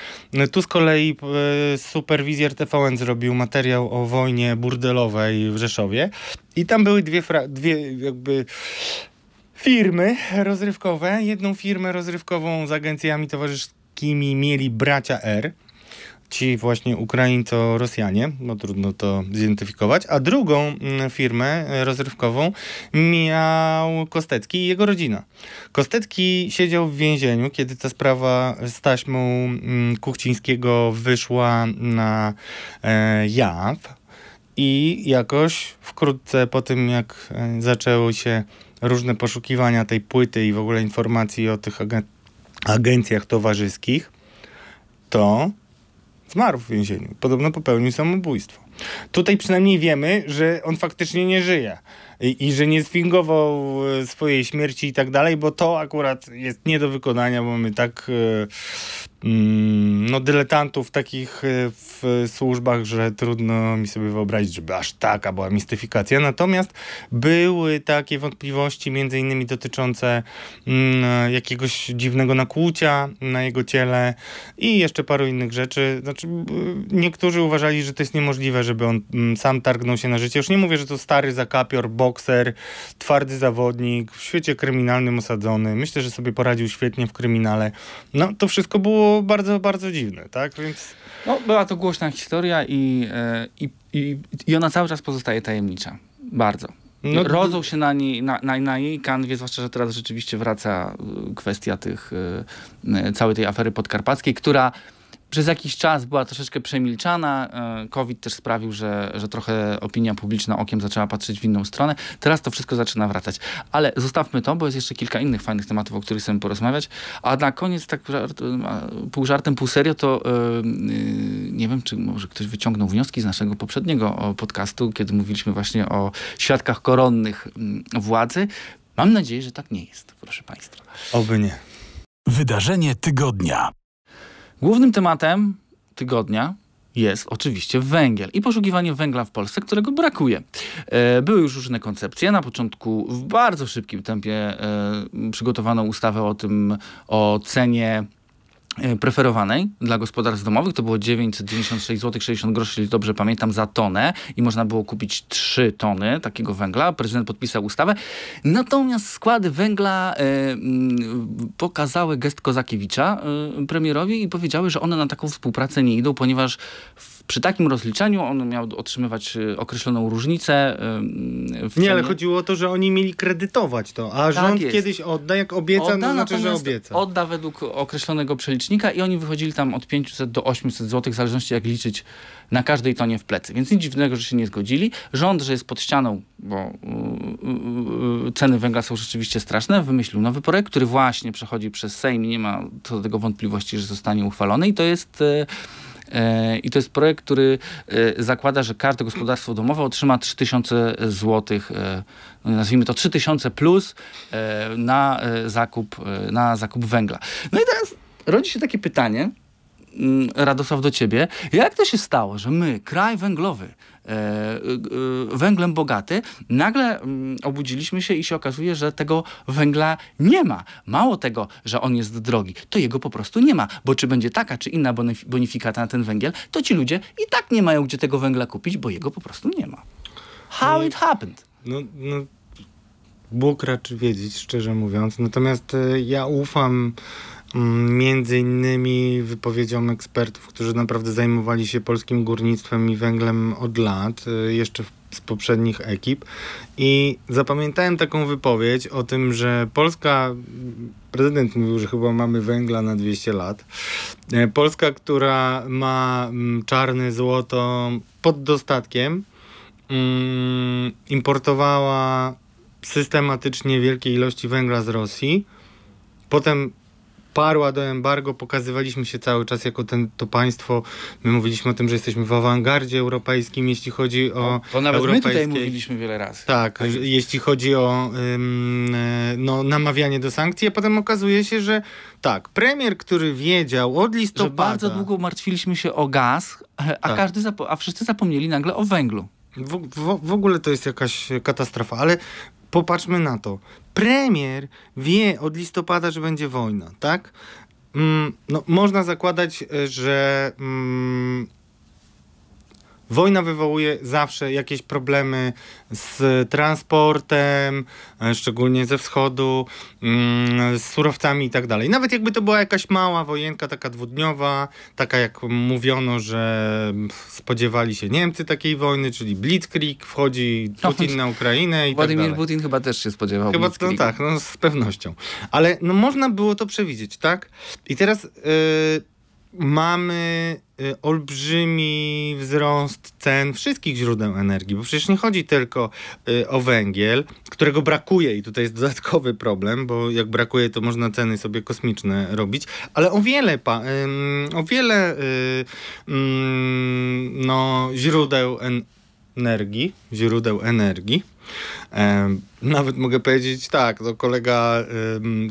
Tu z kolei e, superwizjer TVN zrobił materiał o wojnie burdelowej w Rzeszowie i tam były dwie, dwie jakby firmy rozrywkowe. Jedną firmę rozrywkową z agencjami towarzyskimi mieli bracia R ci właśnie Ukraińco-Rosjanie, no trudno to zidentyfikować, a drugą mm, firmę e, rozrywkową miał Kostecki i jego rodzina. Kostecki siedział w więzieniu, kiedy ta sprawa z taśmą mm, Kuchcińskiego wyszła na e, jaw i jakoś wkrótce po tym, jak e, zaczęły się różne poszukiwania tej płyty i w ogóle informacji o tych agencjach towarzyskich, to Zmarł w więzieniu. Podobno popełnił samobójstwo. Tutaj przynajmniej wiemy, że on faktycznie nie żyje i, i że nie sfingował e, swojej śmierci i tak dalej, bo to akurat jest nie do wykonania, bo my tak e, no, dyletantów takich e, w służbach, że trudno mi sobie wyobrazić, żeby aż taka była mistyfikacja. Natomiast były takie wątpliwości, między innymi dotyczące mm, jakiegoś dziwnego nakłucia na jego ciele i jeszcze paru innych rzeczy. Znaczy, niektórzy uważali, że to jest niemożliwe, możliwe, żeby on mm, sam targnął się na życie. Już nie mówię, że to stary zakapior, bokser, twardy zawodnik, w świecie kryminalnym osadzony. Myślę, że sobie poradził świetnie w kryminale. No, to wszystko było bardzo, bardzo dziwne, tak? Więc... No, była to głośna historia i, e, i, i, i ona cały czas pozostaje tajemnicza. Bardzo. No, Rodzą się na, niej, na, na, na jej kanwie, zwłaszcza, że teraz rzeczywiście wraca y, kwestia tych, y, całej tej afery podkarpackiej, która przez jakiś czas była troszeczkę przemilczana. E, COVID też sprawił, że, że trochę opinia publiczna okiem zaczęła patrzeć w inną stronę. Teraz to wszystko zaczyna wracać. Ale zostawmy to, bo jest jeszcze kilka innych fajnych tematów, o których chcemy porozmawiać. A na koniec, tak żart, pół żartem, pół serio, to yy, nie wiem, czy może ktoś wyciągnął wnioski z naszego poprzedniego podcastu, kiedy mówiliśmy właśnie o świadkach koronnych władzy. Mam nadzieję, że tak nie jest, proszę Państwa. Oby nie. Wydarzenie tygodnia. Głównym tematem tygodnia jest oczywiście węgiel i poszukiwanie węgla w Polsce, którego brakuje. E, były już różne koncepcje. Na początku w bardzo szybkim tempie e, przygotowano ustawę o tym, o cenie preferowanej dla gospodarstw domowych. To było 996 zł 60 groszy, jeśli dobrze pamiętam, za tonę i można było kupić 3 tony takiego węgla. Prezydent podpisał ustawę. Natomiast składy węgla e, pokazały gest Kozakiewicza e, premierowi i powiedziały, że one na taką współpracę nie idą, ponieważ w przy takim rozliczeniu on miał otrzymywać y, określoną różnicę. W nie, ale chodziło o to, że oni mieli kredytować to, a tak rząd jest. kiedyś odda, jak obieca, odda, to znaczy, że obieca. Odda według określonego przelicznika i oni wychodzili tam od 500 do 800 zł, w zależności jak liczyć na każdej tonie w plecy. Więc nic dziwnego, że się nie zgodzili. Rząd, że jest pod ścianą, bo yy, ceny węgla są rzeczywiście straszne, wymyślił nowy projekt, który właśnie przechodzi przez Sejm i nie ma co do tego wątpliwości, że zostanie uchwalony i to jest... E, I to jest projekt, który e, zakłada, że każde gospodarstwo domowe otrzyma 3000 zł, e, no nazwijmy to 3000 plus na zakup, na zakup węgla. No i teraz rodzi się takie pytanie, Radosław, do ciebie. Jak to się stało, że my, kraj węglowy, E, e, węglem bogaty, nagle mm, obudziliśmy się i się okazuje, że tego węgla nie ma. Mało tego, że on jest drogi, to jego po prostu nie ma, bo czy będzie taka czy inna bonifikata na ten węgiel, to ci ludzie i tak nie mają gdzie tego węgla kupić, bo jego po prostu nie ma. How no, it happened? No, no, Bóg raczy wiedzieć, szczerze mówiąc. Natomiast e, ja ufam Mm, między innymi wypowiedziom ekspertów, którzy naprawdę zajmowali się polskim górnictwem i węglem od lat, y, jeszcze z poprzednich ekip. I zapamiętałem taką wypowiedź o tym, że Polska, prezydent mówił, że chyba mamy węgla na 200 lat. E, Polska, która ma mm, czarne złoto pod dostatkiem, mm, importowała systematycznie wielkie ilości węgla z Rosji. Potem parła do embargo, pokazywaliśmy się cały czas jako ten, to państwo. My mówiliśmy o tym, że jesteśmy w awangardzie europejskim, jeśli chodzi o. To nawet europejskie... my tutaj mówiliśmy wiele razy. Tak, tak. jeśli chodzi o ym, e, no, namawianie do sankcji, a potem okazuje się, że tak, premier, który wiedział od listopada. Że bardzo długo martwiliśmy się o gaz, a, tak. każdy a wszyscy zapomnieli nagle o węglu. W, w, w, ogóle to jest jakaś katastrofa, ale popatrzmy na to. Premier wie od listopada, że będzie wojna, tak? Mm, no, można zakładać, że mm, Wojna wywołuje zawsze jakieś problemy z transportem, e, szczególnie ze wschodu, mm, z surowcami i tak dalej. Nawet jakby to była jakaś mała wojenka, taka dwudniowa, taka jak mówiono, że spodziewali się Niemcy takiej wojny, czyli Blitzkrieg, wchodzi Putin na Ukrainę i tak Władimir tak dalej. Putin chyba też się spodziewał Chyba to no tak, no z pewnością. Ale no można było to przewidzieć, tak? I teraz... Yy, mamy y, olbrzymi wzrost cen wszystkich źródeł energii, bo przecież nie chodzi tylko y, o węgiel, którego brakuje i tutaj jest dodatkowy problem, bo jak brakuje, to można ceny sobie kosmiczne robić, ale o wiele, o wiele y, no, źródeł energii, źródeł energii Nawet mogę powiedzieć tak, to kolega,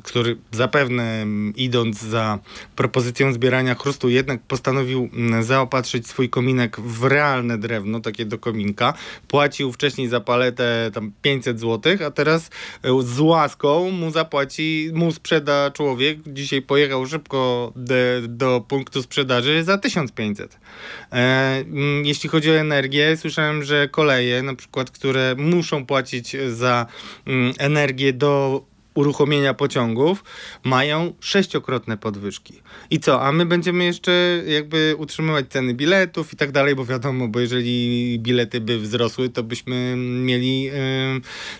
który zapewne idąc za propozycją zbierania chrustu, jednak postanowił ym, zaopatrzyć swój kominek w realne drewno, takie do kominka. Płacił wcześniej za paletę tam 500 zł, a teraz y, z łaską mu zapłaci, mu sprzeda człowiek. Dzisiaj pojechał szybko do, do punktu sprzedaży za 1500. E, mm, jeśli chodzi o energię, słyszałem, że koleje, na przykład, które muszą płacić za mm, energię do uruchomienia pociągów, mają sześciokrotne podwyżki. I co? A my będziemy jeszcze jakby utrzymywać ceny biletów i tak dalej, bo wiadomo, bo jeżeli bilety by wzrosły, to byśmy mieli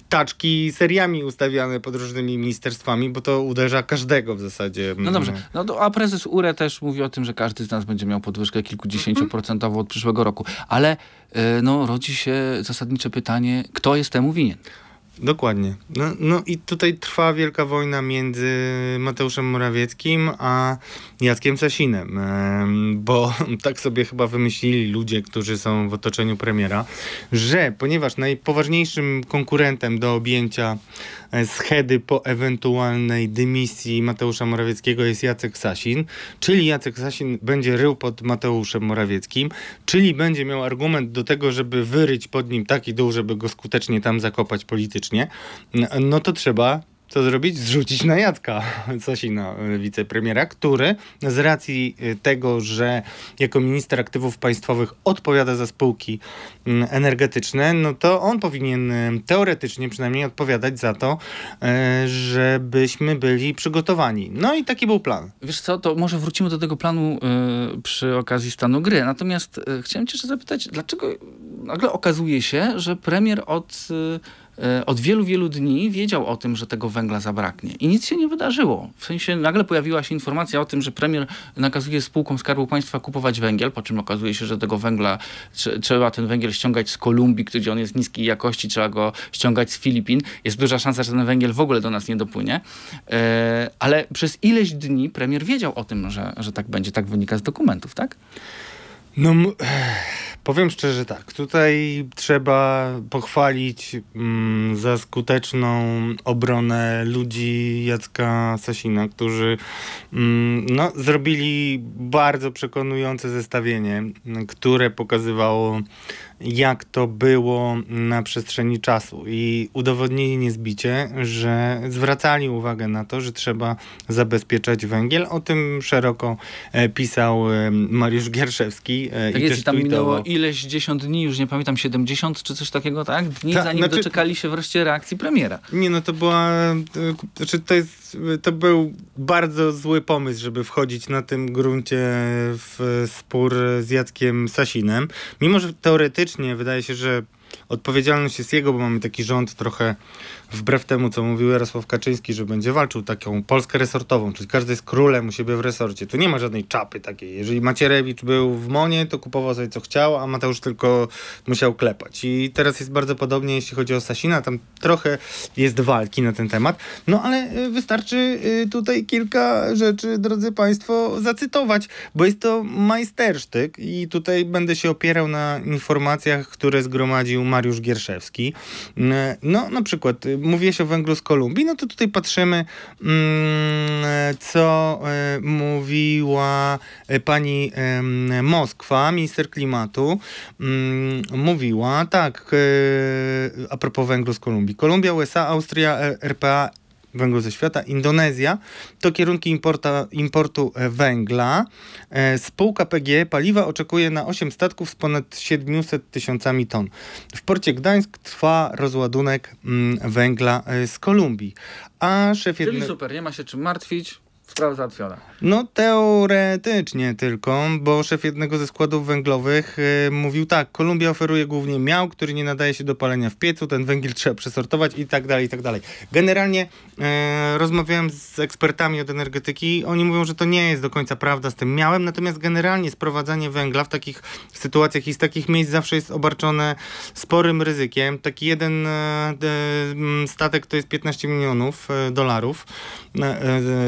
taczki seriami ustawiane pod różnymi ministerstwami, bo to uderza każdego w zasadzie. No dobrze, no to, a prezes URE też mówi o tym, że każdy z nas będzie miał podwyżkę kilkudziesięcioprocentową od przyszłego roku, ale y, no, rodzi się zasadnicze pytanie, kto jest temu winien? Dokładnie. No, no i tutaj trwa wielka wojna między Mateuszem Morawieckim a Jackiem Sasinem, em, bo tak sobie chyba wymyślili ludzie, którzy są w otoczeniu premiera, że ponieważ najpoważniejszym konkurentem do objęcia schedy po ewentualnej dymisji Mateusza Morawieckiego jest Jacek Sasin, czyli Jacek Sasin będzie rył pod Mateuszem Morawieckim, czyli będzie miał argument do tego, żeby wyryć pod nim taki dół, żeby go skutecznie tam zakopać politycznie, no- to trzeba co zrobić? Zrzucić na Jacka Sasina, y, wicepremiera, który z racji y, tego, że jako minister aktywów państwowych odpowiada za spółki energetyczne, no to on powinien y, teoretycznie przynajmniej odpowiadać za to, żebyśmy byli przygotowani. No i taki był plan. Wiesz co, to może wrócimy do tego planu przy okazji stanu gry. Natomiast chciałem cię jeszcze zapytać, dlaczego nagle okazuje się, że premier od, od wielu, wielu dni wiedział o tym, że tego węgla zabraknie i nic się nie wydarzyło. W sensie nagle pojawiła się informacja o tym, że premier nakazuje spółkom Skarbu Państwa kupować węgiel, po czym okazuje się, że tego węgla trze- trzeba ten węgiel ściągać z Kolumbii, gdzie on jest niskiej jakości, trzeba go ściągać z Filipin. Jest duża szansa, że ten węgiel w ogóle do nas nie dopłynie. E, ale przez ileś dni premier wiedział o tym, że, że tak będzie, tak wynika z dokumentów, tak? No, powiem szczerze tak. Tutaj trzeba pochwalić mm, za skuteczną obronę ludzi Jacka Sasina, którzy mm, no, zrobili bardzo przekonujące zestawienie, które pokazywało, jak to było na przestrzeni czasu. I udowodnili niezbicie, że zwracali uwagę na to, że trzeba zabezpieczać węgiel. O tym szeroko e, pisał e, Mariusz Gierszewski. e, Tak i jest, też tam tweetował. minęło ileś dziesiąt dni, już nie pamiętam, 70 czy coś takiego, tak? Dni, Tak, zanim znaczy- doczekali się wreszcie reakcji premiera. Nie, no to była. Znaczy to jest. To był bardzo zły pomysł, żeby wchodzić na tym gruncie w spór z Jackiem Sasinem. Mimo, że teoretycznie wydaje się, że odpowiedzialność jest jego, bo mamy taki rząd trochę wbrew temu, co mówił Jarosław Kaczyński, że będzie walczył taką Polskę resortową, czyli każdy jest królem u siebie w resorcie. Tu nie ma żadnej czapy takiej. Jeżeli Macierewicz był w Monie, to kupował sobie co chciał, a Mateusz tylko musiał klepać. I teraz jest bardzo podobnie, jeśli chodzi o Sasina. Tam trochę jest walki na ten temat. No ale y, wystarczy y, tutaj kilka rzeczy, drodzy Państwo, zacytować, bo jest to majstersztyk i tutaj będę się opierał na informacjach, które zgromadził Mariusz Gierszewski. Mm, No, na przykład się o węglu z Kolumbii, no to tutaj patrzymy, mm, co y, mówiła y, pani Moskwa, minister klimatu, mm, mówiła tak, y, a propos węglu z Kolumbii. Kolumbia, USA, Austria, e, RPA, węglu ze świata, Indonezja to kierunki importa, importu e, węgla. E, Spółka PGE paliwa oczekuje na 8 statków z ponad 700 tysiącami ton. W porcie Gdańsk trwa rozładunek mm, węgla e, z Kolumbii. A szef Czyli jedne... super, nie ma się czym martwić, sprawa załatwiona. No teoretycznie tylko, bo szef jednego ze składów węglowych e, mówił tak, Kolumbia oferuje głównie miał, który nie nadaje się do palenia w piecu, ten węgiel trzeba przesortować i tak dalej, i tak dalej. Generalnie e, rozmawiałem z ekspertami od energetyki, oni mówią, że to nie jest do końca prawda z tym miałem, natomiast generalnie sprowadzanie węgla w takich sytuacjach i z takich miejsc zawsze jest obarczone sporym ryzykiem. Taki jeden de, m, statek to jest 15 milionów dolarów,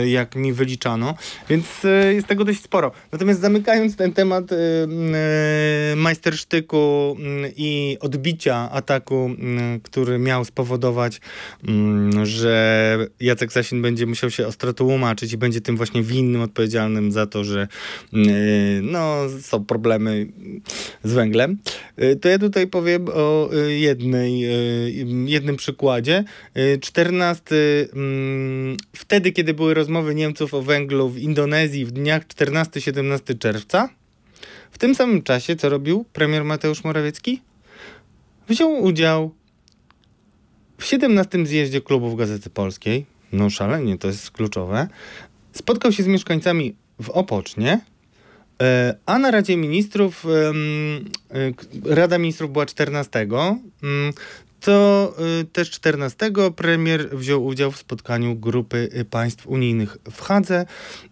jak mi wyliczano, więc e, jest tego dość sporo. Natomiast zamykając ten temat e, e, majstersztyku mm, i odbicia ataku, mm, który miał spowodować, mm, że Jacek Sasin będzie musiał się ostro tłumaczyć i będzie tym właśnie winnym, odpowiedzialnym za to, że no, są problemy z węglem, to ja tutaj powiem o jednej, jednym przykładzie. E, 14, mm, wtedy kiedy były rozmowy Niemców o węglu w Indonezji w dniach 14-17 czerwca, w tym samym czasie, co robił premier Mateusz Morawiecki? Wziął udział w 17 zjeździe klubów Gazety Polskiej. No szalenie, to jest kluczowe. Spotkał się z mieszkańcami w Opocznie, e, a na Radzie Ministrów, e, Rada Ministrów była 14, mm, to y, też 14 premier wziął udział w spotkaniu grupy państw unijnych w Hadze,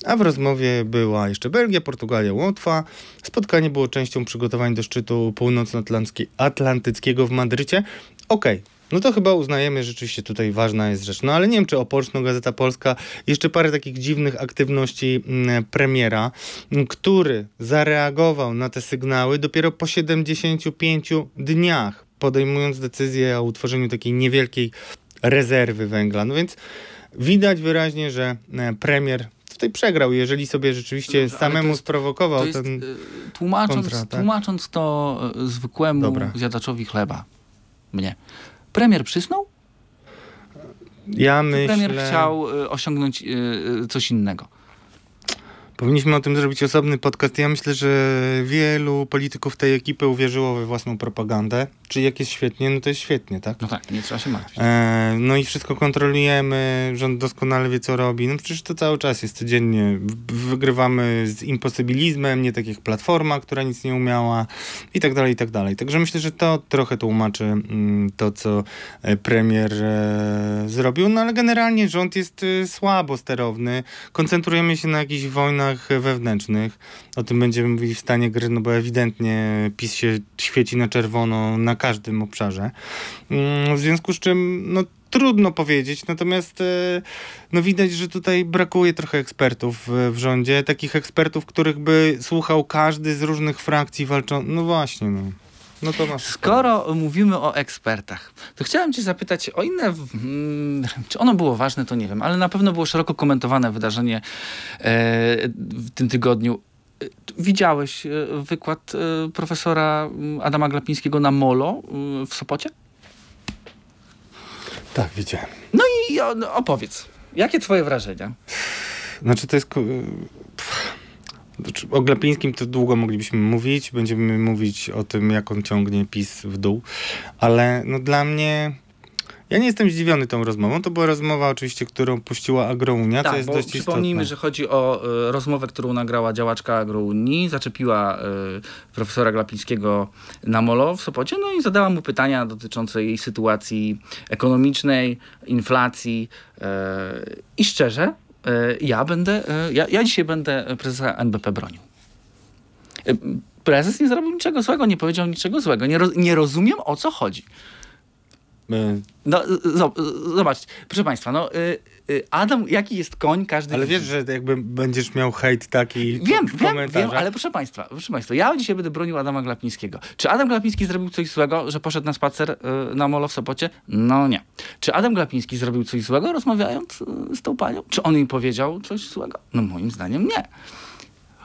a w rozmowie była jeszcze Belgia, Portugalia, Łotwa. Spotkanie było częścią przygotowań do szczytu północnoatlantyckiego w Madrycie. Okej. No to chyba uznajemy, że rzeczywiście tutaj ważna jest rzecz. No ale nie wiem, czy Opoczno, Gazeta Polska, jeszcze parę takich dziwnych aktywności mm, premiera, który zareagował na te sygnały dopiero po 75 dniach, podejmując decyzję o utworzeniu takiej niewielkiej rezerwy węgla. No więc widać wyraźnie, że e, premier tutaj przegrał, jeżeli sobie rzeczywiście Dobrze, samemu jest- sprowokował jest, ten... y, tłumacząc, kontratak. tłumacząc to y, zwykłemu Dobra. zjadaczowi chleba, mnie, premier przysnął? Ja myślę... Premier chciał osiągnąć coś innego. Powinniśmy o tym zrobić osobny podcast. Ja myślę, że wielu polityków tej ekipy uwierzyło we własną propagandę. Czy jak jest świetnie, no to jest świetnie, tak? No tak, nie trzeba się martwić. E, no i wszystko kontrolujemy, rząd doskonale wie, co robi. No przecież to cały czas jest codziennie. Wygrywamy z imposybilizmem, nie tak jak Platforma, która nic nie umiała i tak dalej, i tak dalej. Także myślę, że to trochę tłumaczy mm, to, co e, premier e, zrobił. No ale generalnie rząd jest e, słabo sterowny. Koncentrujemy się na jakichś wojnach wewnętrznych. O tym będziemy mówili w stanie gry, no bo ewidentnie PiS się świeci na czerwono na każdym obszarze. Mm, W związku z czym, no trudno powiedzieć, natomiast e, no widać, że tutaj brakuje trochę ekspertów w rządzie, takich ekspertów, których by słuchał każdy z różnych frakcji walczących. No właśnie, no. No to masz. Skoro mówimy o ekspertach, to chciałem cię zapytać o inne. mm, Czy ono było ważne, to nie wiem, ale na pewno było szeroko komentowane wydarzenie e, w tym tygodniu. E, Widziałeś e, wykład e, profesora mm, Adama Glapińskiego na Molo w Sopocie? Tak, widziałem. No i no, opowiedz. Jakie twoje wrażenia? Znaczy to jest... ko- Znaczy, O Glapińskim to długo moglibyśmy mówić, będziemy mówić o tym, jak on ciągnie PiS w dół, ale no dla mnie... Ja nie jestem zdziwiony tą rozmową. To była rozmowa oczywiście, którą puściła Agrounia, co jest Tak, bo dość przypomnijmy, istotne. że chodzi o e, rozmowę, którą nagrała działaczka Agrounii, zaczepiła e, profesora Glapińskiego na molo w Sopocie, no i zadała mu pytania dotyczące jej sytuacji ekonomicznej, inflacji e, i szczerze, ja będę, e, ja, ja dzisiaj będę prezesa NBP bronił. E, Prezes nie zrobił niczego złego, nie powiedział niczego złego. Nie, nie rozumiem, o co chodzi. E, No, zobacz, proszę Państwa, no, y, Adam, jaki jest koń, każdy Ale wiesz, że jakby będziesz miał hejt taki Wiem, w wiem, wiem, ale proszę Państwa, proszę Państwa, ja dzisiaj będę bronił Adama Glapińskiego. Czy Adam Glapiński zrobił coś złego, że poszedł na spacer y, na molo w Sopocie? No nie. Czy Adam Glapiński zrobił coś złego, rozmawiając y, z tą panią? Czy on jej powiedział coś złego? No moim zdaniem nie.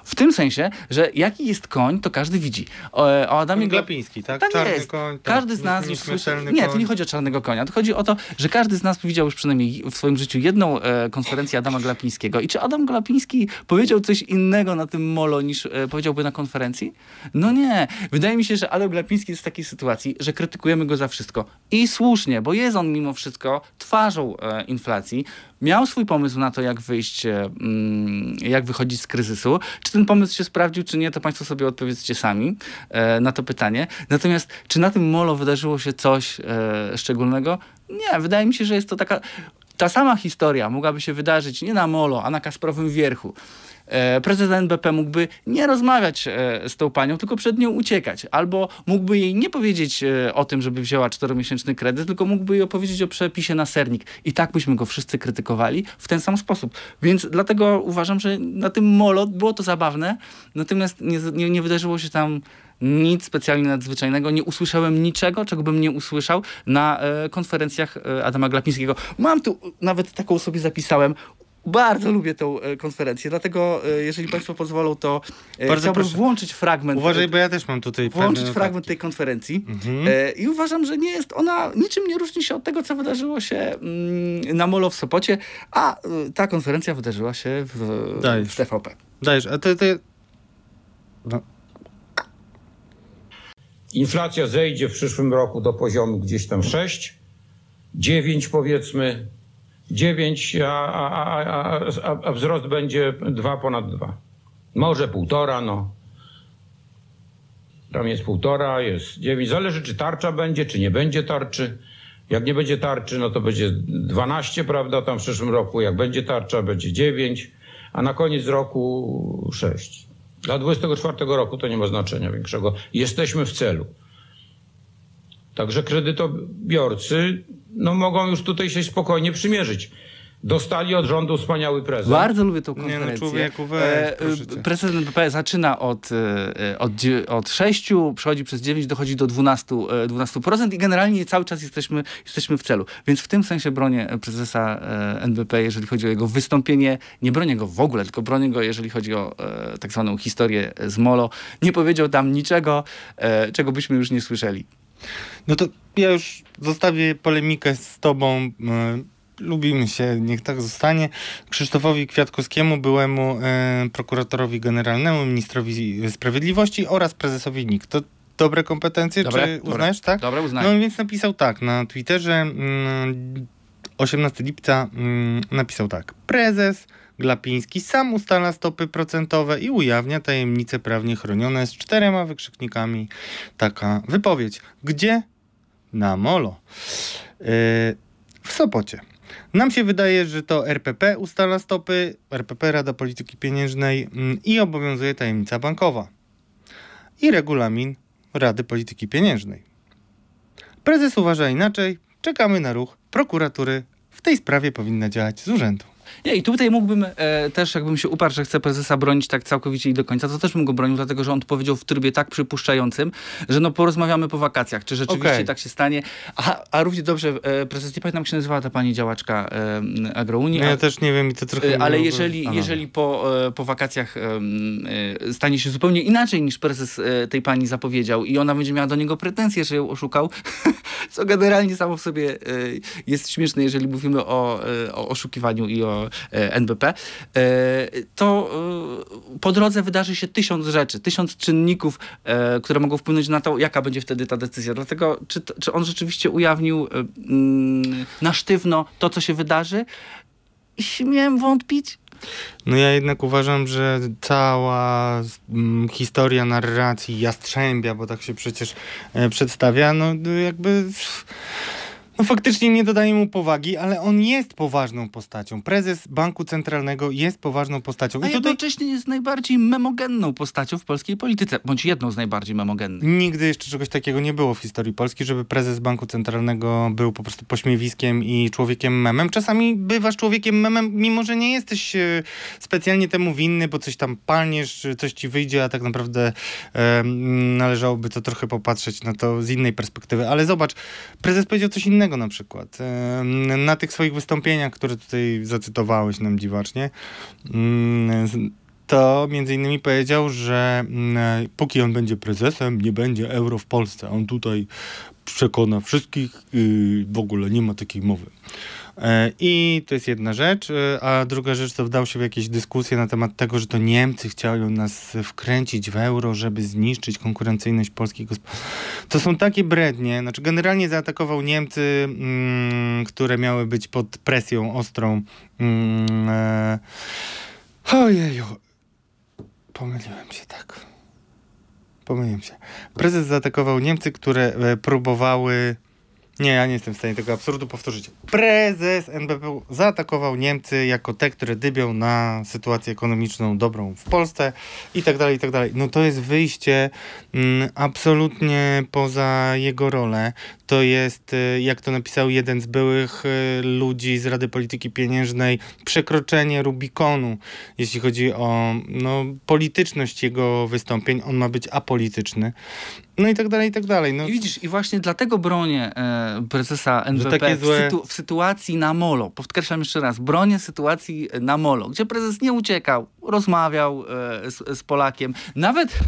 W tym sensie, że jaki jest koń, to każdy widzi. O, o Adamie Glapiński, tak? tak Czarny jest. koń. tak. Każdy z nas już słyszy... Nie, to nie chodzi o czarnego konia. To chodzi o to, że każdy z nas widział już przynajmniej w swoim życiu jedną e, konferencję Adama Glapińskiego. I czy Adam Glapiński powiedział coś innego na tym molo niż e, powiedziałby na konferencji? No nie. Wydaje mi się, że Adam Glapiński jest w takiej sytuacji, że krytykujemy go za wszystko. I słusznie, bo jest on mimo wszystko twarzą e, inflacji. Miał swój pomysł na to, jak wyjść, mm, jak wychodzić z kryzysu. Czy ten pomysł się sprawdził, czy nie, to Państwo sobie odpowiedzcie sami e, na to pytanie. Natomiast, czy na tym molo wydarzyło się coś e, szczególnego? Nie, wydaje mi się, że jest to taka. ta sama historia mogłaby się wydarzyć nie na Molo, a na Kasprowym Wierchu. E, prezes NBP mógłby nie rozmawiać e, z tą panią, tylko przed nią uciekać. Albo mógłby jej nie powiedzieć e, o tym, żeby wzięła czteromiesięczny kredyt, tylko mógłby jej opowiedzieć o przepisie na sernik. I tak byśmy go wszyscy krytykowali w ten sam sposób. Więc dlatego uważam, że na tym molo było to zabawne, natomiast nie, nie, nie wydarzyło się tam nic specjalnie nadzwyczajnego. Nie usłyszałem niczego, czego bym nie usłyszał na e, konferencjach e, Adama Glapińskiego. Mam tu, nawet taką sobie zapisałem, bardzo lubię tą e, konferencję, dlatego e, jeżeli Państwo pozwolą, to e, Bardzo chciałbym proszę. włączyć fragment. Uważaj, bo ja też mam tutaj Włączyć fragment notatki. tej konferencji Mhm. e, i uważam, że nie jest ona, niczym nie różni się od tego, co wydarzyło się mm, na Molo w Sopocie, a ta konferencja wydarzyła się w, Dajesz. w TVP. Dajesz, a ty... ty... No. Inflacja zejdzie w przyszłym roku do poziomu gdzieś tam 6, 9 powiedzmy, 9, a, a, a, a, wzrost będzie 2 ponad 2. Może półtora, no. Tam jest półtora, jest 9. Zależy, czy tarcza będzie, czy nie będzie tarczy. Jak nie będzie tarczy, no to będzie 12, prawda, tam w przyszłym roku. Jak będzie tarcza, będzie 9, a na koniec roku 6. Dla 24 roku to nie ma znaczenia większego. Jesteśmy w celu. Także kredytobiorcy no, mogą już tutaj się spokojnie przymierzyć. Dostali od rządu wspaniały prezent. Bardzo lubię tą no, konferencję. człowieku, weź, E, e. Prezydent NBP zaczyna od, e, od, od 6, przechodzi przez 9, dochodzi do 12, e, 12% i generalnie cały czas jesteśmy, jesteśmy w celu. Więc w tym sensie bronię prezesa e, NBP, jeżeli chodzi o jego wystąpienie. Nie bronię go w ogóle, tylko bronię go, jeżeli chodzi o e, tak zwaną historię z Molo. Nie powiedział tam niczego, e, czego byśmy już nie słyszeli. No to ja już zostawię polemikę z tobą. e, Lubimy się, niech tak zostanie. Krzysztofowi Kwiatkowskiemu, byłemu e, prokuratorowi generalnemu, ministrowi sprawiedliwości oraz prezesowi NIK. To dobre kompetencje, czy uznajesz, tak? Dobra, uznaję. No więc napisał tak na Twitterze mm, 18 lipca mm, napisał tak. Prezes Glapiński sam ustala stopy procentowe i ujawnia tajemnice prawnie chronione z czterema wykrzyknikami. Taka wypowiedź. Gdzie? Na Molo. Yy, w Sopocie. Nam się wydaje, że to RPP ustala stopy, RPP Rada Polityki Pieniężnej mm, i obowiązuje tajemnica bankowa. I regulamin Rady Polityki Pieniężnej. Prezes uważa inaczej. Czekamy na ruch prokuratury. W tej sprawie powinna działać z urzędu. Nie, i tutaj mógłbym e, też, jakbym się uparł, że chcę prezesa bronić tak całkowicie i do końca, to też bym go bronił, dlatego że on powiedział w trybie tak przypuszczającym, że no porozmawiamy po wakacjach, czy rzeczywiście Okej. tak się stanie. A, a równie dobrze, e, prezes, nie pamiętam jak się nazywała ta pani działaczka e, Agrounii, No a- ja też nie wiem i to trochę... E, Ale jeżeli, jeżeli po, e, po wakacjach e, stanie się zupełnie inaczej niż prezes tej pani zapowiedział i ona będzie miała do niego pretensje, że ją oszukał, co generalnie samo w sobie jest śmieszne, jeżeli mówimy o, o oszukiwaniu i o e, NBP, e, to e, po drodze wydarzy się tysiąc rzeczy, tysiąc czynników, które mogą wpłynąć na to, jaka będzie wtedy ta decyzja. Dlatego, czy, czy on rzeczywiście ujawnił mm, na sztywno to, co się wydarzy? Śmiem wątpić. No ja jednak uważam, że cała mm, historia narracji Jastrzębia, bo tak się przecież przedstawia, no jakby... No faktycznie nie dodaje mu powagi, ale on jest poważną postacią. Prezes Banku Centralnego jest poważną postacią. A I tutaj jednocześnie jest najbardziej memogenną postacią w polskiej polityce, bądź jedną z najbardziej memogennych. Nigdy jeszcze czegoś takiego nie było w historii Polski, żeby prezes Banku Centralnego był po prostu pośmiewiskiem i człowiekiem memem. Czasami bywasz człowiekiem memem, mimo że nie jesteś e, specjalnie temu winny, bo coś tam palniesz, coś ci wyjdzie, a tak naprawdę e, należałoby to trochę popatrzeć na to z innej perspektywy. Ale zobacz, prezes powiedział coś innego na przykład. Na tych swoich wystąpieniach, które tutaj zacytowałeś nam dziwacznie, mm, to między innymi powiedział, że mm, póki on będzie prezesem, nie będzie euro w Polsce. On tutaj przekona wszystkich, w ogóle nie ma takiej mowy. E, I to jest jedna rzecz, e, a druga rzecz to wdał się w jakieś dyskusje na temat tego, że to Niemcy chciały nas wkręcić w euro, żeby zniszczyć konkurencyjność polskiej gospodarki. To są takie brednie. Znaczy generalnie zaatakował Niemcy, mm, które miały być pod presją ostrą. Mm, e, Ojeju. Pomyliłem się tak. Pomyliłem się. Prezes zaatakował Niemcy, które e, próbowały Nie, ja nie jestem w stanie tego absurdu powtórzyć. Prezes NBP zaatakował Niemcy jako te, które dybią na sytuację ekonomiczną dobrą w Polsce i tak dalej, i tak dalej. No to jest wyjście mm, absolutnie poza jego rolę. To jest, y, jak to napisał jeden z byłych y, ludzi z Rady Polityki Pieniężnej, przekroczenie Rubikonu, jeśli chodzi o no, polityczność jego wystąpień. On ma być apolityczny. No i tak dalej, i tak dalej. No, I widzisz, i właśnie dlatego bronię e, prezesa NBP w, złe- sytu, w sytuacji na molo. Podkreślam jeszcze raz, bronię sytuacji na molo, gdzie prezes nie uciekał, rozmawiał e, z, z Polakiem, nawet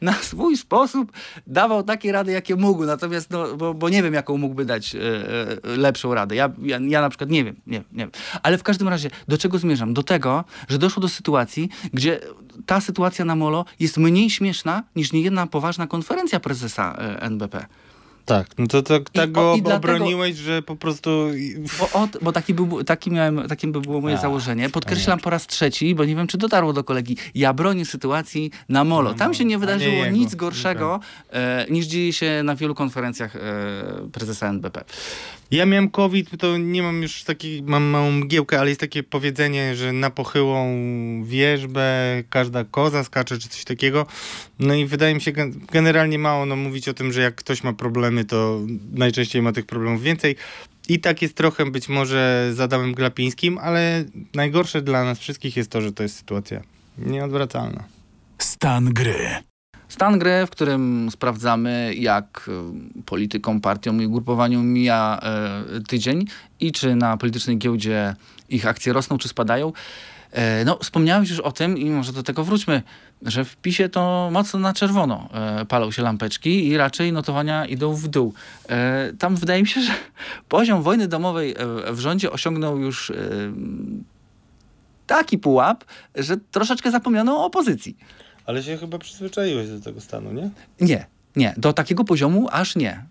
na swój sposób dawał takie rady, jakie mógł, natomiast, no, bo, bo nie wiem, jaką mógłby dać e, e, lepszą radę. Ja, ja, ja na przykład nie wiem, nie, nie wiem. Ale w każdym razie, do czego zmierzam? Do tego, że doszło do sytuacji, gdzie ta sytuacja na molo jest mniej śmieszna niż niejedna poważna konferencja prezesa e, NBP. Tak, no to, to tak I- go o, i dlatego- obroniłeś, że po prostu... Bo, od, bo taki był, taki miałem, takim by było moje A, założenie. Podkreślam po raz trzeci, bo nie wiem, czy dotarło do kolegi. Ja bronię sytuacji na molo. Tam się nie nie wydarzyło jego. nic gorszego, e, niż dzieje się na wielu konferencjach e, prezesa NBP. Ja miałem COVID, to nie mam już takiej, mam małą mgiełkę, ale jest takie powiedzenie, że na pochyłą wierzbę każda koza skacze, czy coś takiego. No i wydaje mi się gen- generalnie mało no, mówić o tym, że jak ktoś ma problemy, to najczęściej ma tych problemów więcej. I tak jest trochę być może z Adamem Glapińskim, ale najgorsze dla nas wszystkich jest to, że to jest sytuacja nieodwracalna. Stan gry. Stan gry, w którym sprawdzamy, jak e, politykom, partiom i ugrupowaniom mija e, tydzień i czy na politycznej giełdzie ich akcje rosną czy spadają. E, no, wspomniałeś już o tym i może do tego wróćmy, że w PiSie to mocno na czerwono palą się lampeczki i raczej notowania idą w dół. Tam wydaje mi się, że poziom wojny domowej w rządzie osiągnął już taki pułap, że troszeczkę zapomniano o opozycji. Ale się chyba przyzwyczaiłeś do tego stanu, nie? Nie, nie, do takiego poziomu aż nie.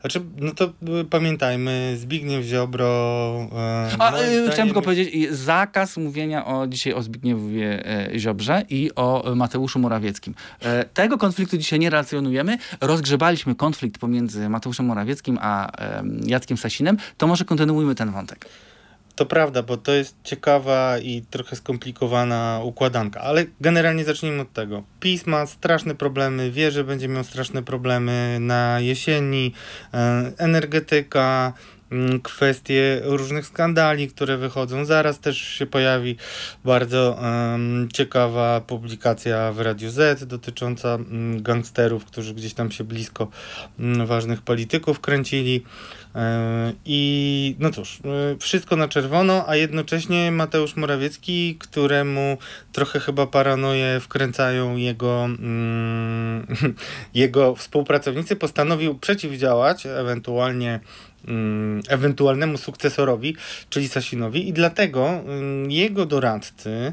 Znaczy, no to y, pamiętajmy, Zbigniew Ziobro... E, A, y, zdaniem chciałem tylko powiedzieć, zakaz mówienia o, dzisiaj o Zbigniewie e, Ziobrze i o e, Mateuszu Morawieckim. E, tego konfliktu dzisiaj nie relacjonujemy. Rozgrzebaliśmy konflikt pomiędzy Mateuszem Morawieckim a em, Jackiem Sasinem. To może kontynuujmy ten wątek. To prawda, bo to jest ciekawa i trochę skomplikowana układanka, ale generalnie zacznijmy od tego. PiS ma straszne problemy, wie, że będzie miał straszne problemy na jesieni, e, energetyka, kwestie różnych skandali, które wychodzą. Zaraz też się pojawi bardzo em, ciekawa publikacja w Radiu Z dotycząca mm, gangsterów, którzy gdzieś tam się blisko mm, ważnych polityków kręcili. E, I no cóż, e, wszystko na czerwono, a jednocześnie Mateusz Morawiecki, któremu trochę chyba paranoje wkręcają jego, mm, jego współpracownicy, postanowił przeciwdziałać ewentualnie mm, ewentualnemu sukcesorowi, czyli Sasinowi i dlatego mm, jego doradcy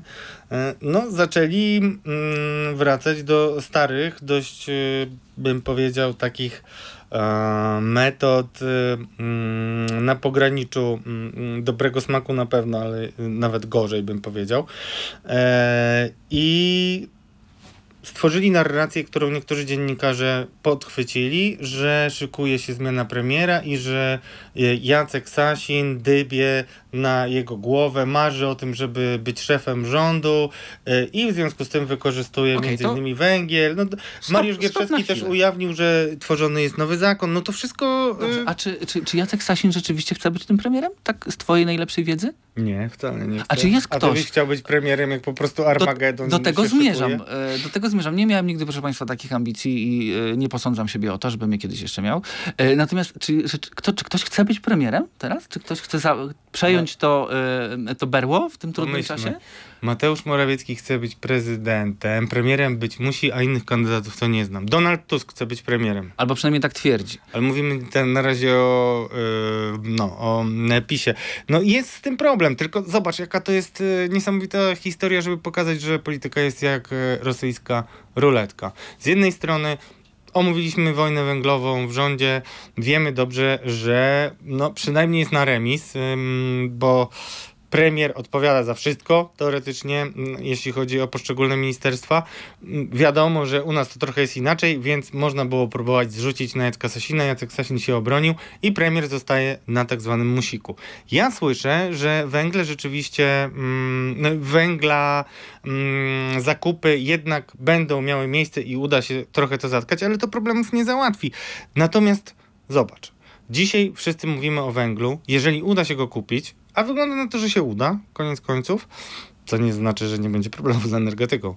e, no, zaczęli mm, wracać do starych, dość e, bym powiedział takich e, metod mm, na pograniczu mm, dobrego smaku na pewno, ale nawet gorzej bym powiedział. I stworzyli narrację, którą niektórzy dziennikarze podchwycili, że szykuje się zmiana premiera i że e, Jacek Sasin dybie na jego głowę, marzy o tym, żeby być szefem rządu e, i w związku z tym wykorzystuje Okej, między to- innymi węgiel. No, Stop- Mariusz Gierczewski też ujawnił, że tworzony jest nowy zakon. No to wszystko... e, Dobrze, a czy, czy, czy Jacek Sasin rzeczywiście chce być tym premierem? Tak z twojej najlepszej wiedzy? Nie, wcale nie. A czy jest A ty ktoś- byś chciał być premierem, jak po prostu Armagedon Do, do tego zmierzam. e, Do tego zmierzam. Nie miałem nigdy, proszę Państwa, takich ambicji i e, nie posądzam siebie o to, żebym je kiedyś jeszcze miał. E, Natomiast czy, czy, kto, czy ktoś chce być premierem teraz? Czy ktoś chce za, przejąć to, e, to berło w tym trudnym czasie? Mateusz Morawiecki chce być prezydentem, premierem być musi, a innych kandydatów to nie znam. Donald Tusk chce być premierem, Albo przynajmniej tak twierdzi. ale mówimy ten na razie o, yy, no, o PiSie. No jest z tym problem, tylko zobacz, jaka to jest e, niesamowita historia, żeby pokazać, że polityka jest jak e, rosyjska ruletka. Z jednej strony omówiliśmy wojnę węglową w rządzie, wiemy dobrze, że no, przynajmniej jest na remis, bo premier odpowiada za wszystko, teoretycznie, mm, jeśli chodzi o poszczególne ministerstwa. Mm, Wiadomo, że u nas to trochę jest inaczej, więc można było próbować zrzucić na Jacka Sasina. Jacek Sasin się obronił i premier zostaje na tak zwanym musiku. Ja słyszę, że węgle rzeczywiście, mm, no, węgla, mm, zakupy jednak będą miały miejsce i uda się trochę to zatkać, ale to problemów nie załatwi. Natomiast zobacz, dzisiaj wszyscy mówimy o węglu. Jeżeli uda się go kupić, a wygląda na to, że się uda, koniec końców, co nie znaczy, że nie będzie problemu z energetyką,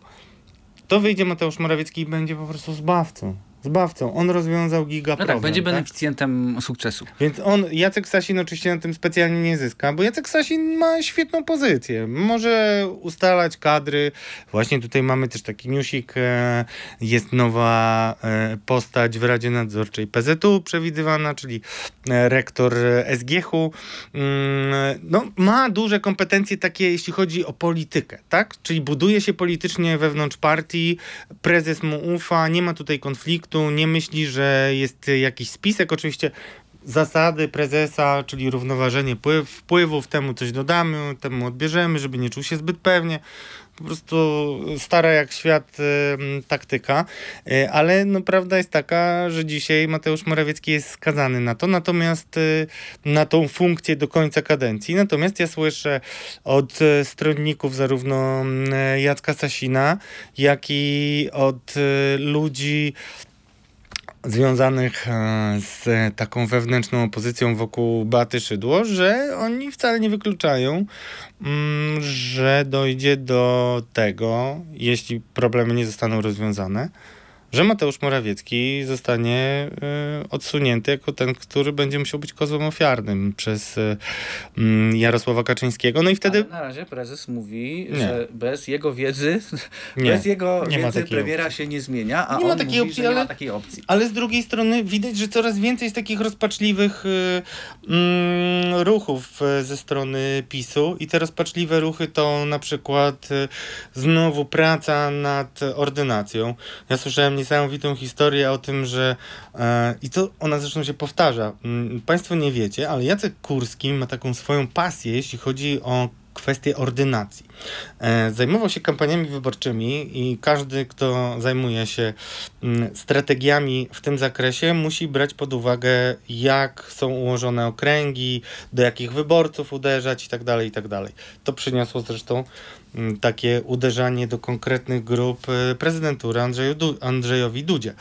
to wyjdzie Mateusz Morawiecki i będzie po prostu zbawcą. Zbawcą. On rozwiązał giga No problem. tak, będzie tak? beneficjentem sukcesu. Więc on, Jacek Sasin oczywiście na tym specjalnie nie zyska, bo Jacek Sasin ma świetną pozycję. Może ustalać kadry. Właśnie tutaj mamy też taki newsik. e, Jest nowa e, postać w Radzie Nadzorczej PZU przewidywana, czyli e, rektor SGH-u. Mm, No, ma duże kompetencje takie, jeśli chodzi o politykę, tak? Czyli buduje się politycznie wewnątrz partii, prezes mu ufa, nie ma tutaj konfliktu, nie myśli, że jest jakiś spisek. Oczywiście zasady prezesa, czyli równoważenie pływ, wpływów, temu coś dodamy, temu odbierzemy, żeby nie czuł się zbyt pewnie. Po prostu stara jak świat em, taktyka, E, ale no, prawda jest taka, że dzisiaj Mateusz Morawiecki jest skazany na to, natomiast e, na tą funkcję do końca kadencji. Natomiast ja słyszę od e, stronników zarówno mm, Jacka Sasina, jak i od e, ludzi związanych e, z taką wewnętrzną opozycją wokół Baty Szydło, że oni wcale nie wykluczają, mm, że dojdzie do tego, jeśli problemy nie zostaną rozwiązane, że Mateusz Morawiecki zostanie e, odsunięty jako ten, który będzie musiał być kozłem ofiarnym przez e, mm, Jarosława Kaczyńskiego. No i wtedy Ale na razie prezes mówi, Nie. że bez jego wiedzy, Nie, bez jego nie ma wiedzy premiera opcji. się nie zmienia, a Nie ma on takiej mówi, opcji, że nie ale- ma takiej opcji. Ale z drugiej strony widać, że coraz więcej jest takich rozpaczliwych y, mm, ruchów y, ze strony PiSu i te rozpaczliwe ruchy to na przykład y, znowu praca nad ordynacją. Ja słyszałem niesamowitą historię o tym, że e, i to ona zresztą się powtarza. Mm, Państwo nie wiecie, ale Jacek Kurski ma taką swoją pasję, jeśli chodzi o kwestię ordynacji. E, Zajmował się kampaniami wyborczymi i każdy, kto zajmuje się mm, strategiami w tym zakresie, musi brać pod uwagę, jak są ułożone okręgi, do jakich wyborców uderzać itd. itd. To przyniosło zresztą takie uderzanie do konkretnych grup e, prezydentury du- Andrzejowi Dudzie.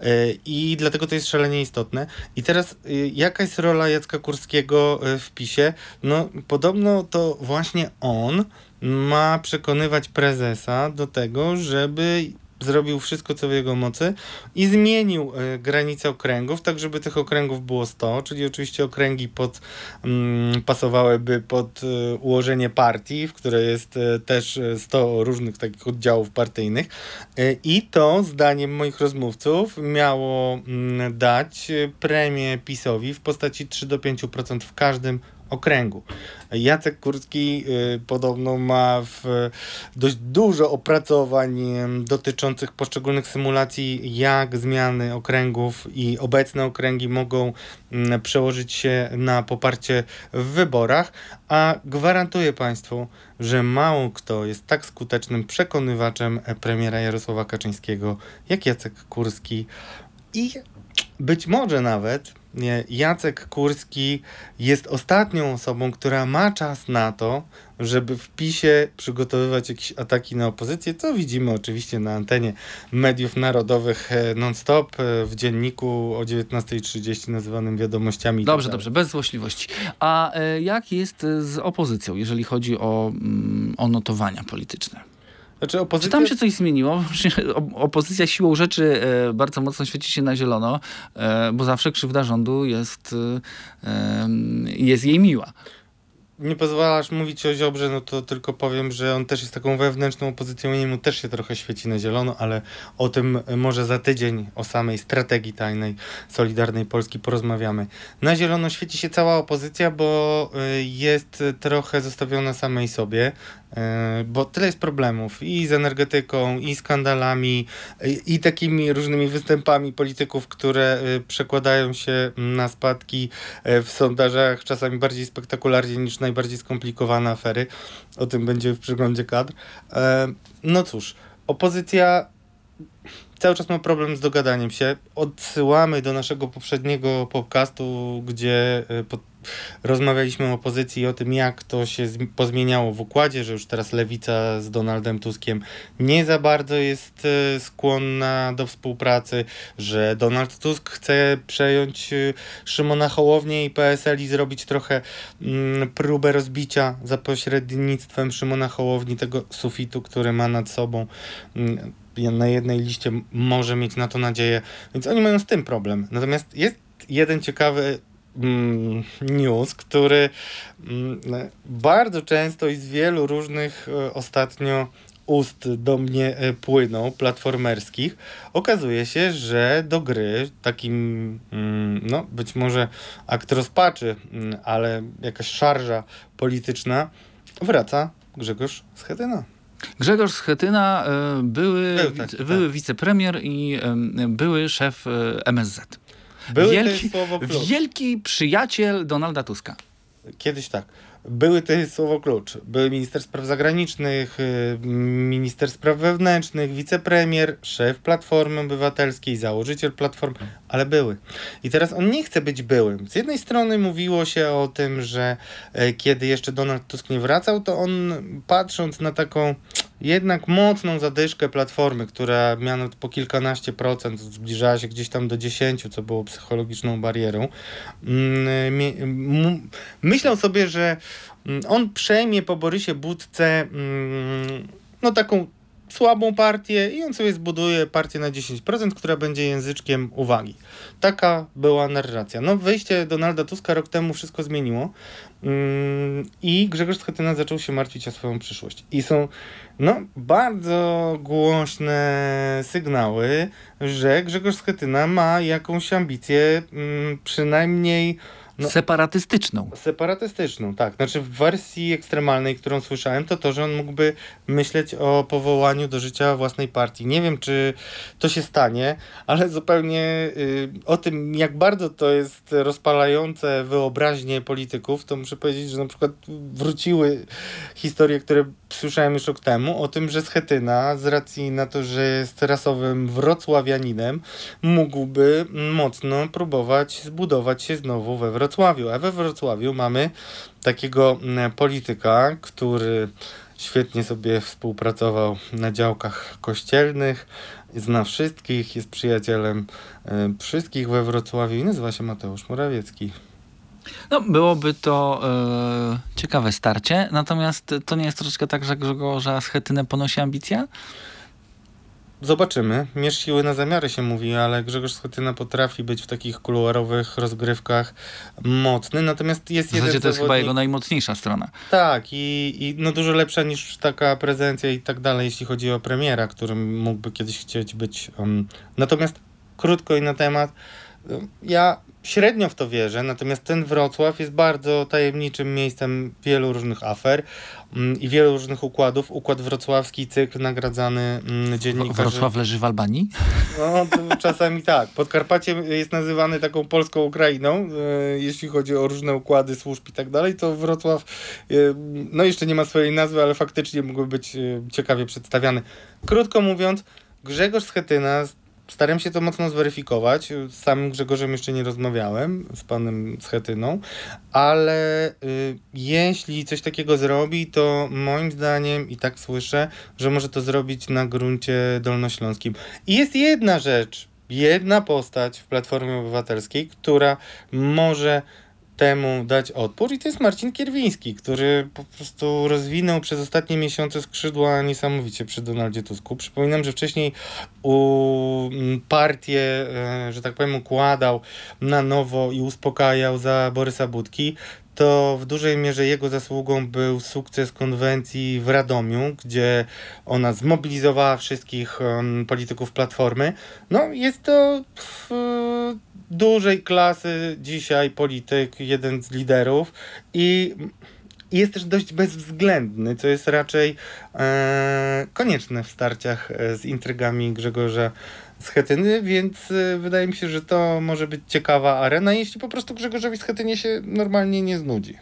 E, I dlatego to jest szalenie istotne. I teraz e, jaka jest rola Jacka Kurskiego w PiSie? No podobno to właśnie on ma przekonywać prezesa do tego, żeby zrobił wszystko, co w jego mocy i zmienił e, granice okręgów, tak żeby tych okręgów było 100, czyli oczywiście okręgi pod, mm, pasowałyby pod e, ułożenie partii, w której jest e, też e, 100 różnych takich oddziałów partyjnych. I to, zdaniem moich rozmówców, miało mm, dać premię PiSowi w postaci 3 do 5% w każdym okręgu. Jacek Kurski y, podobno ma w, dość dużo opracowań em, dotyczących poszczególnych symulacji, jak zmiany okręgów i obecne okręgi mogą mm, przełożyć się na poparcie w wyborach, a gwarantuję Państwu, że mało kto jest tak skutecznym przekonywaczem premiera Jarosława Kaczyńskiego jak Jacek Kurski i być może nawet Jacek Kurski jest ostatnią osobą, która ma czas na to, żeby w PiSie przygotowywać jakieś ataki na opozycję, co widzimy oczywiście na antenie mediów narodowych e, non-stop e, w dzienniku o 19.30 nazywanym wiadomościami. tak Dobrze, dalej. dobrze, bez złośliwości. A e, jak jest z opozycją, jeżeli chodzi o, mm, o notowania polityczne? Znaczy Czy opozycja... tam się coś zmieniło? Opozycja siłą rzeczy e, bardzo mocno świeci się na zielono, e, bo zawsze krzywda rządu jest, e, jest jej miła. nie pozwalasz mówić o Ziobrze, no to tylko powiem, że on też jest taką wewnętrzną opozycją i jemu też się trochę świeci na zielono, ale o tym może za tydzień, o samej strategii tajnej Solidarnej Polski porozmawiamy. Na zielono świeci się cała opozycja, bo jest trochę zostawiona samej sobie. E, bo tyle jest problemów i z energetyką, i skandalami, i, takimi różnymi występami polityków, które e, przekładają się na spadki e, w sondażach, czasami bardziej spektakularnie niż najbardziej skomplikowane afery. O tym będzie w przeglądzie kadr. No cóż, opozycja cały czas ma problem z dogadaniem się. Odsyłamy do naszego poprzedniego podcastu, gdzie rozmawialiśmy o opozycji i o tym, jak to się pozmieniało w układzie, że już teraz lewica z Donaldem Tuskiem nie za bardzo jest e, skłonna do współpracy, że Donald Tusk chce przejąć e, Szymona Hołownię i PSL i zrobić trochę mm, próbę rozbicia za pośrednictwem Szymona Hołowni tego sufitu, który ma nad sobą mm, na jednej liście może mieć na to nadzieję, więc oni mają z tym problem. Natomiast jest jeden ciekawy news, który mm, bardzo często i z wielu różnych e, ostatnio ust do mnie e, płyną, platformerskich, okazuje się, że do gry takim, mm, no być może akt rozpaczy, ale jakaś szarża polityczna wraca Grzegorz Schetyna. Grzegorz Schetyna, e, były, Był tak, były tak. wicepremier i były szef MSZ. Były wielki, słowo klucz. wielki przyjaciel Donalda Tuska. Kiedyś tak. Były to słowo klucz. Były minister spraw zagranicznych, y, minister spraw wewnętrznych, wicepremier, szef Platformy Obywatelskiej, założyciel Platformy, ale były. I teraz on nie chce być byłym. Z jednej strony mówiło się o tym, że e, kiedy jeszcze Donald Tusk nie wracał, to on patrząc na taką jednak mocną zadyszkę platformy, która miała po kilkanaście procent, zbliżała się gdzieś tam do 10, co było psychologiczną barierą. Mm, myślał sobie, że mm, on przejmie po Borysie Budce mm, no taką słabą partię i on sobie zbuduje partię na 10%, która będzie języczkiem uwagi. Taka była narracja. No wyjście Donalda Tuska rok temu wszystko zmieniło mm, i Grzegorz Schetyna zaczął się martwić o swoją przyszłość. I są no, bardzo głośne sygnały, że Grzegorz Schetyna ma jakąś ambicję mm, przynajmniej no, separatystyczną. Separatystyczną, tak. Znaczy w wersji ekstremalnej, którą słyszałem, to to, że on mógłby myśleć o powołaniu do życia własnej partii. Nie wiem, czy to się stanie, ale zupełnie y, o tym, jak bardzo to jest rozpalające wyobraźnię polityków, to muszę powiedzieć, że na przykład wróciły historie, które słyszałem już rok temu, o tym, że Schetyna, z racji na to, że jest rasowym wrocławianinem, mógłby mocno próbować zbudować się znowu we Wrocławiu Wrocławiu. A we Wrocławiu mamy takiego mm, polityka, który świetnie sobie współpracował na działkach kościelnych, zna wszystkich, jest przyjacielem e, wszystkich we Wrocławiu i nazywa się Mateusz Morawiecki. No, byłoby to e, ciekawe starcie, natomiast to nie jest troszeczkę tak, że Grzegorza Schetynę ponosi ambicja? Zobaczymy. Mierz siły na zamiary się mówi, ale Grzegorz Schetyna potrafi być w takich kuluarowych rozgrywkach mocny, natomiast jest w jeden to jest chyba jego najmocniejsza strona. Tak i, i no dużo lepsza niż taka prezencja i tak dalej, jeśli chodzi o premiera, którym mógłby kiedyś chcieć być. Natomiast krótko i na temat, ja średnio w to wierzę, natomiast ten Wrocław jest bardzo tajemniczym miejscem wielu różnych afer mm, i wielu różnych układów. Układ wrocławski, cykl nagradzany mm, dziennikarzy. Wrocław leży w Albanii? No, czasami tak. Podkarpacie jest nazywany taką polską Ukrainą, e, jeśli chodzi o różne układy służb i tak dalej, to Wrocław e, no jeszcze nie ma swojej nazwy, ale faktycznie mógłby być e, ciekawie przedstawiany. Krótko mówiąc, Grzegorz Schetyna Staram się to mocno zweryfikować. Z samym Grzegorzem jeszcze nie rozmawiałem, z panem Schetyną, ale y, jeśli coś takiego zrobi, to moim zdaniem, i tak słyszę, że może to zrobić na gruncie dolnośląskim. I jest jedna rzecz, jedna postać w Platformie Obywatelskiej, która może temu dać odpór i to jest Marcin Kierwiński, który po prostu rozwinął przez ostatnie miesiące skrzydła niesamowicie przy Donaldzie Tusku. Przypominam, że wcześniej u mm, partię, e, że tak powiem, układał na nowo i uspokajał za Borysa Budki to w dużej mierze jego zasługą był sukces konwencji w Radomiu, gdzie ona zmobilizowała wszystkich um, polityków Platformy. No, jest to w, dużej klasy dzisiaj polityk, jeden z liderów i jest też dość bezwzględny, co jest raczej e, konieczne w starciach e, z intrygami Grzegorza Schetyny, więc e, wydaje mi się, że to może być ciekawa arena, jeśli po prostu Grzegorzowi Schetynie się normalnie nie znudzi.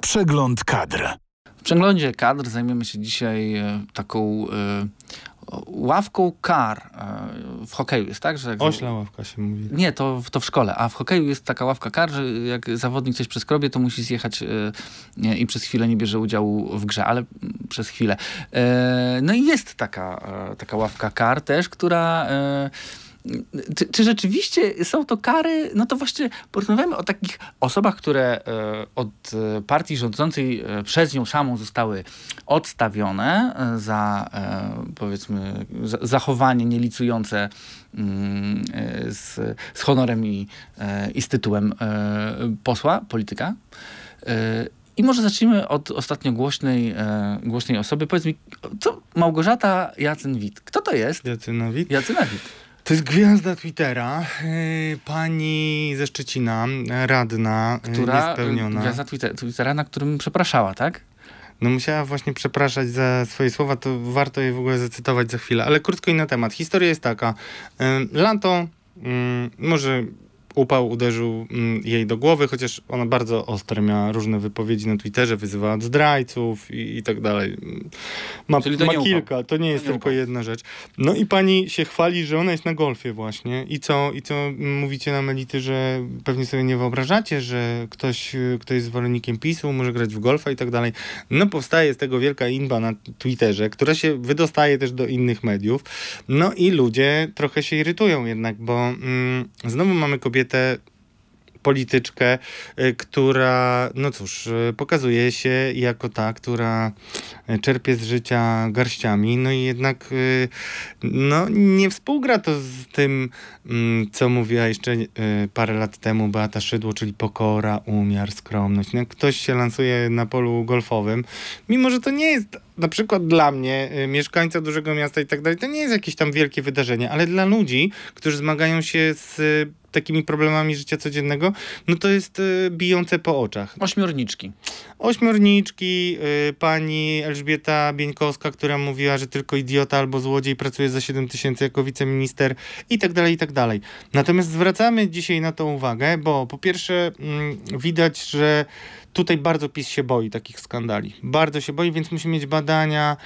Przegląd kadr. W przeglądzie kadr zajmiemy się dzisiaj e, taką e, ławką kar e, w hokeju. Jest tak, że... Ośla ławka się mówi. Nie, to, to w szkole. A w hokeju jest taka ławka kar, że jak zawodnik coś przeskrobie, to musi zjechać e, i przez chwilę nie bierze udziału w grze, ale przez chwilę. E, no i jest taka, taka ławka kar też, która... Czy, czy rzeczywiście są to kary? No to właśnie porozmawiamy o takich osobach, które e, od e, partii rządzącej e, przez nią samą zostały odstawione za powiedzmy za, zachowanie nielicujące mm, z, z honorem i, i z tytułem posła, polityka. I może zacznijmy od ostatnio głośnej, e, głośnej osoby. Powiedz mi, co Małgorzata Jacyn-Wit? Kto to jest? Jacynowicz. Jacynowit. To jest gwiazda Twittera, yy, pani ze Szczecina, radna, yy, która niespełniona. gwiazda Twitter, Twittera, na którym przepraszała, tak? No musiała właśnie przepraszać za swoje słowa, to warto je w ogóle zacytować za chwilę. Ale krótko i na temat. Historia jest taka. Lato, może upał uderzył ym, jej do głowy, chociaż ona bardzo ostre miała różne wypowiedzi na Twitterze, wyzywała od zdrajców i, i tak dalej. Ma, to ma kilka, to nie jest nie tylko upał. jedna rzecz. No i pani się chwali, że ona jest na golfie właśnie. I co, i co mm, mówicie nam elity, że pewnie sobie nie wyobrażacie, że ktoś, kto jest zwolennikiem PiSu, może grać w golfa i tak dalej. No powstaje z tego wielka inba na Twitterze, która się wydostaje też do innych mediów. No i ludzie trochę się irytują jednak, bo mm, znowu mamy kobietę polityczkę, y, która, no cóż, y, pokazuje się jako ta, która y, czerpie z życia garściami, no i jednak no, nie współgra to z tym, mm, co mówiła jeszcze parę lat temu Beata Szydło, czyli pokora, umiar, skromność. No, ktoś się lansuje na polu golfowym, mimo że to nie jest na przykład dla mnie, mieszkańca dużego miasta i tak dalej, to nie jest jakieś tam wielkie wydarzenie, ale dla ludzi, którzy zmagają się z takimi problemami życia codziennego, no to jest y, bijące po oczach. Ośmiorniczki. Ośmiorniczki, y, pani Elżbieta Bieńkowska, która mówiła, że tylko idiota albo złodziej pracuje za 7 tysięcy jako wiceminister i tak dalej, i tak dalej. Natomiast zwracamy dzisiaj na to uwagę, bo po pierwsze mm, widać, że tutaj bardzo PiS się boi takich skandali. Bardzo się boi, więc musi mieć badania,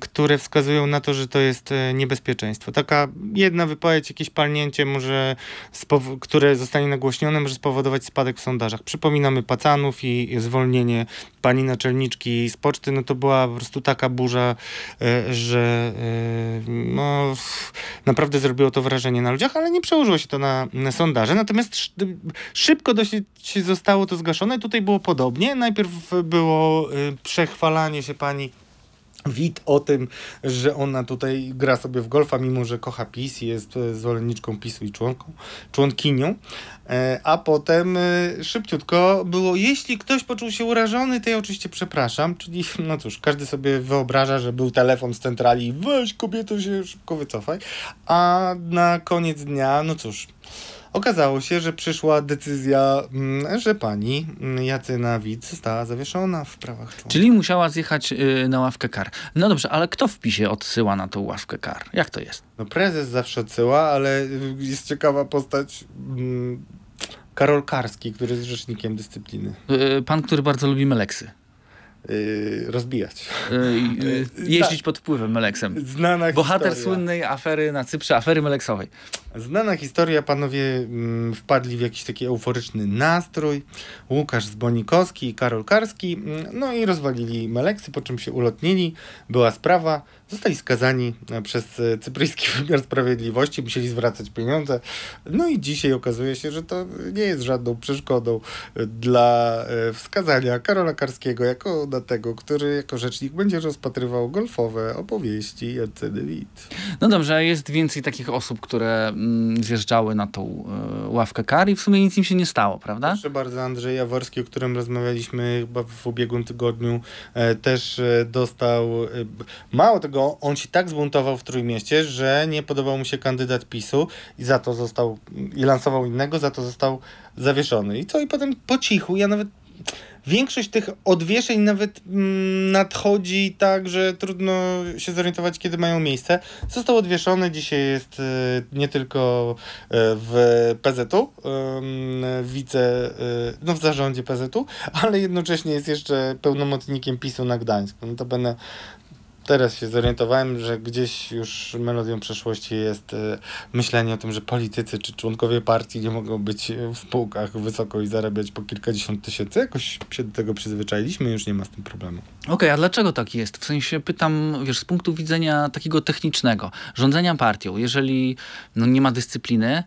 które wskazują na to, że to jest e, niebezpieczeństwo. Taka jedna wypowiedź, jakieś palnięcie może, które zostanie nagłośnione, może spowodować spadek w sondażach. Przypominamy Pacanów i zwolnienie pani naczelniczki z poczty, no to była po prostu taka burza, e, że e, no, naprawdę zrobiło to wrażenie na ludziach, ale nie przełożyło się to na, na sondaże. Natomiast sz- szybko dosyć zostało to zgaszone. Tutaj było podobnie. Najpierw było y, przechwalanie się pani Wit o tym, że ona tutaj gra sobie w golfa, mimo że kocha PiS i jest e, zwolenniczką PiSu i członką, członkinią. E, A potem e, szybciutko było, jeśli ktoś poczuł się urażony, to ja oczywiście przepraszam. Czyli, no cóż, każdy sobie wyobraża, że był telefon z centrali, weź kobieto się szybko wycofaj. A na koniec dnia, no cóż, Okazało się, że przyszła decyzja, mm, że pani mm, Jacyna Wit została zawieszona w prawach. Czyli musiała zjechać y, na ławkę kar. No dobrze, ale kto w PiSie odsyła na tą ławkę kar? Jak to jest? No prezes zawsze odsyła, ale y, jest ciekawa postać mm, Karol Karski, który jest rzecznikiem dyscypliny. Y, pan, który bardzo lubi meleksy. Yy, rozbijać. Y, y, jeździć pod wpływem meleksem. Znana Bohater historia. słynnej afery na Cyprze, afery meleksowej. Znana historia, panowie mm, wpadli w jakiś taki euforyczny nastrój. Łukasz Zbonikowski i Karol Karski, mm, no i rozwalili Meleksy, po czym się ulotnili. Była sprawa, zostali skazani e, przez e, cypryjski wymiar sprawiedliwości, musieli zwracać pieniądze. No i dzisiaj okazuje się, że to nie jest żadną przeszkodą e, dla wskazania Karola Karskiego jako na tego, który jako rzecznik będzie rozpatrywał golfowe opowieści Jacyny Wit. No dobrze, a jest więcej takich osób, które mm, zjeżdżały na tą ławkę kar i w sumie nic im się nie stało, prawda? Proszę bardzo, Andrzej Jaworski, o którym rozmawialiśmy chyba w ubiegłym tygodniu, też dostał. Mało tego, on się tak zbuntował w Trójmieście, że nie podobał mu się kandydat PiSu i za to został. i lansował innego, za to został zawieszony. I co? I potem po cichu, ja nawet. większość tych odwieszeń nawet mm, nadchodzi tak, że trudno się zorientować, kiedy mają miejsce. Został odwieszony, dzisiaj jest e, nie tylko e, w PZU, wice, e, no w zarządzie PZU, ale jednocześnie jest jeszcze pełnomocnikiem PiSu na Gdańsku. No to będę Teraz się zorientowałem, że gdzieś już melodią przeszłości jest e, myślenie o tym, że politycy czy członkowie partii nie mogą być w spółkach wysoko i zarabiać po kilkadziesiąt tysięcy. Jakoś się do tego przyzwyczailiśmy, już nie ma z tym problemu. Okej, a dlaczego tak jest? W sensie pytam, wiesz, z punktu widzenia takiego technicznego, rządzenia partią, jeżeli no, nie ma dyscypliny,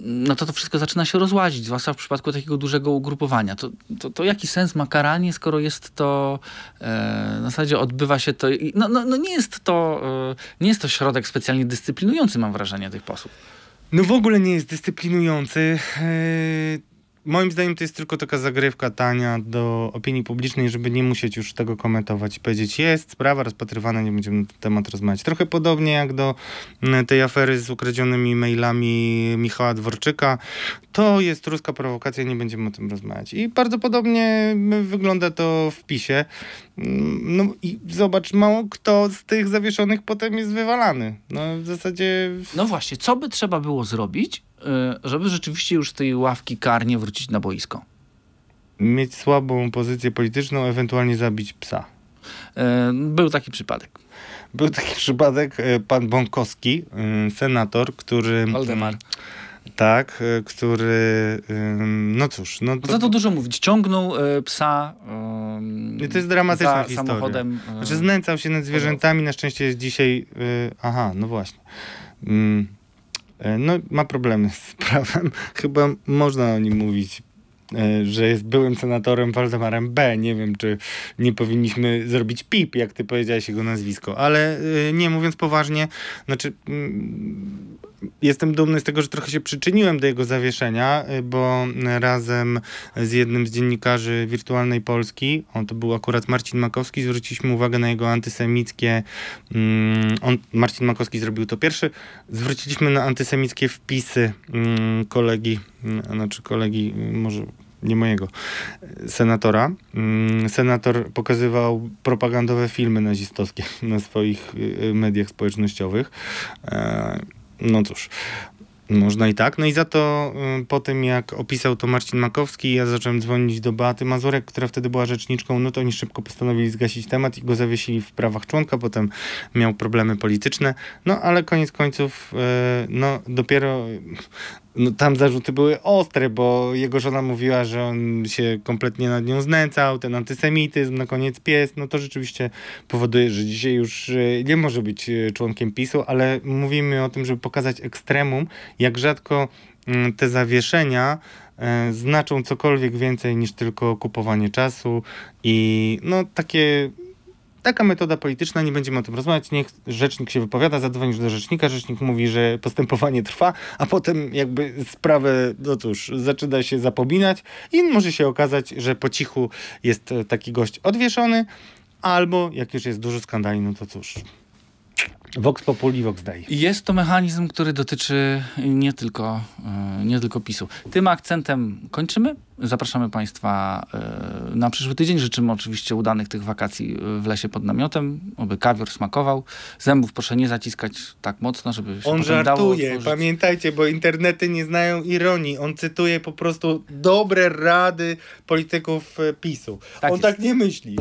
no to to wszystko zaczyna się rozłazić, zwłaszcza w przypadku takiego dużego ugrupowania. To, to, to jaki sens ma karanie, skoro jest to, e, w zasadzie odbywa się to, no, no, no nie jest to, e, nie jest to środek specjalnie dyscyplinujący, mam wrażenie, tych posłów. No w ogóle nie jest dyscyplinujący. Eee, moim zdaniem to jest tylko taka zagrywka tania do opinii publicznej, żeby nie musieć już tego komentować i powiedzieć, jest sprawa rozpatrywana, nie będziemy na ten temat rozmawiać. Trochę podobnie jak do tej afery z ukradzionymi mailami Michała Dworczyka. To jest ruska prowokacja, nie będziemy o tym rozmawiać. I bardzo podobnie wygląda to w PiSie. Mm, No i zobacz, mało kto z tych zawieszonych potem jest wywalany. No w zasadzie... No właśnie, co by trzeba było zrobić, żeby rzeczywiście już z tej ławki karnie wrócić na boisko? mieć słabą pozycję polityczną, ewentualnie zabić psa. E, Był taki przypadek. Był taki przypadek, e, pan Bąkowski, senator, który... Waldemar. Tak, który... No cóż, no Za to dużo mówić. Ciągnął psa I to jest dramatyczna za historia. samochodem. Znaczy znęcał się nad zwierzętami, na szczęście jest dzisiaj... Aha, no właśnie. Mm, e, No, ma problemy z prawem. Chyba można o nim mówić, e, że jest byłym senatorem Waldemarem B. Nie wiem, czy nie powinniśmy zrobić PIP, jak ty powiedziałeś jego nazwisko. Ale e, nie, mówiąc poważnie, znaczy... Jestem dumny z tego, że trochę się przyczyniłem do jego zawieszenia, y, bo razem z jednym z dziennikarzy Wirtualnej Polski, on to był akurat Marcin Makowski, zwróciliśmy uwagę na jego antysemickie, mm, on, Marcin Makowski zrobił to pierwszy, zwróciliśmy na antysemickie wpisy mm, kolegi, mm, znaczy kolegi, może nie mojego, y, senatora. Senator pokazywał propagandowe filmy nazistowskie na swoich y, mediach społecznościowych. No cóż, można i tak. No i za to y, po tym, jak opisał to Marcin Makowski, ja zacząłem dzwonić do Beaty Mazurek, która wtedy była rzeczniczką, no to oni szybko postanowili zgasić temat i go zawiesili w prawach członka, potem miał problemy polityczne, no ale koniec końców, y, no dopiero no, tam zarzuty były ostre, bo jego żona mówiła, że on się kompletnie nad nią znęcał, ten antysemityzm, na koniec pies, no to rzeczywiście powoduje, że dzisiaj już y, nie może być y, członkiem PiSu, ale mówimy o tym, żeby pokazać ekstremum, jak rzadko mm, te zawieszenia e, znaczą cokolwiek więcej niż tylko kupowanie czasu i no takie taka metoda polityczna, nie będziemy o tym rozmawiać, niech rzecznik się wypowiada, zadzwonisz do rzecznika, rzecznik mówi, że postępowanie trwa, a potem jakby sprawę, no cóż, zaczyna się zapominać i może się okazać, że po cichu jest e, taki gość odwieszony, albo jak już jest dużo skandali, no to cóż, vox populi, vox dei. Jest to mechanizm, który dotyczy nie tylko, e, nie tylko PiSu. Tym akcentem kończymy. Zapraszamy Państwa e, na przyszły tydzień. Życzymy oczywiście udanych tych wakacji w lesie pod namiotem, aby kawior smakował. Zębów proszę nie zaciskać tak mocno, żeby się On żartuje, pamiętajcie, bo internety nie znają ironii. On cytuje po prostu dobre rady polityków e, PiSu. Tak on jest. tak nie myśli.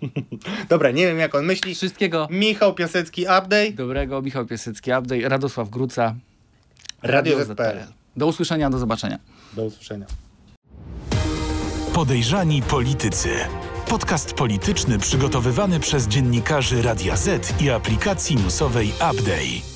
Dobra, nie wiem jak on myśli. Wszystkiego Michał Piasecki, update. dobrego. Michał Piasecki, update. Radosław Gruca. Radio ZPL. ZPL. Do usłyszenia, do zobaczenia. Do usłyszenia. Podejrzani politycy. Podcast polityczny przygotowywany przez dziennikarzy Radia Z i aplikacji newsowej Update.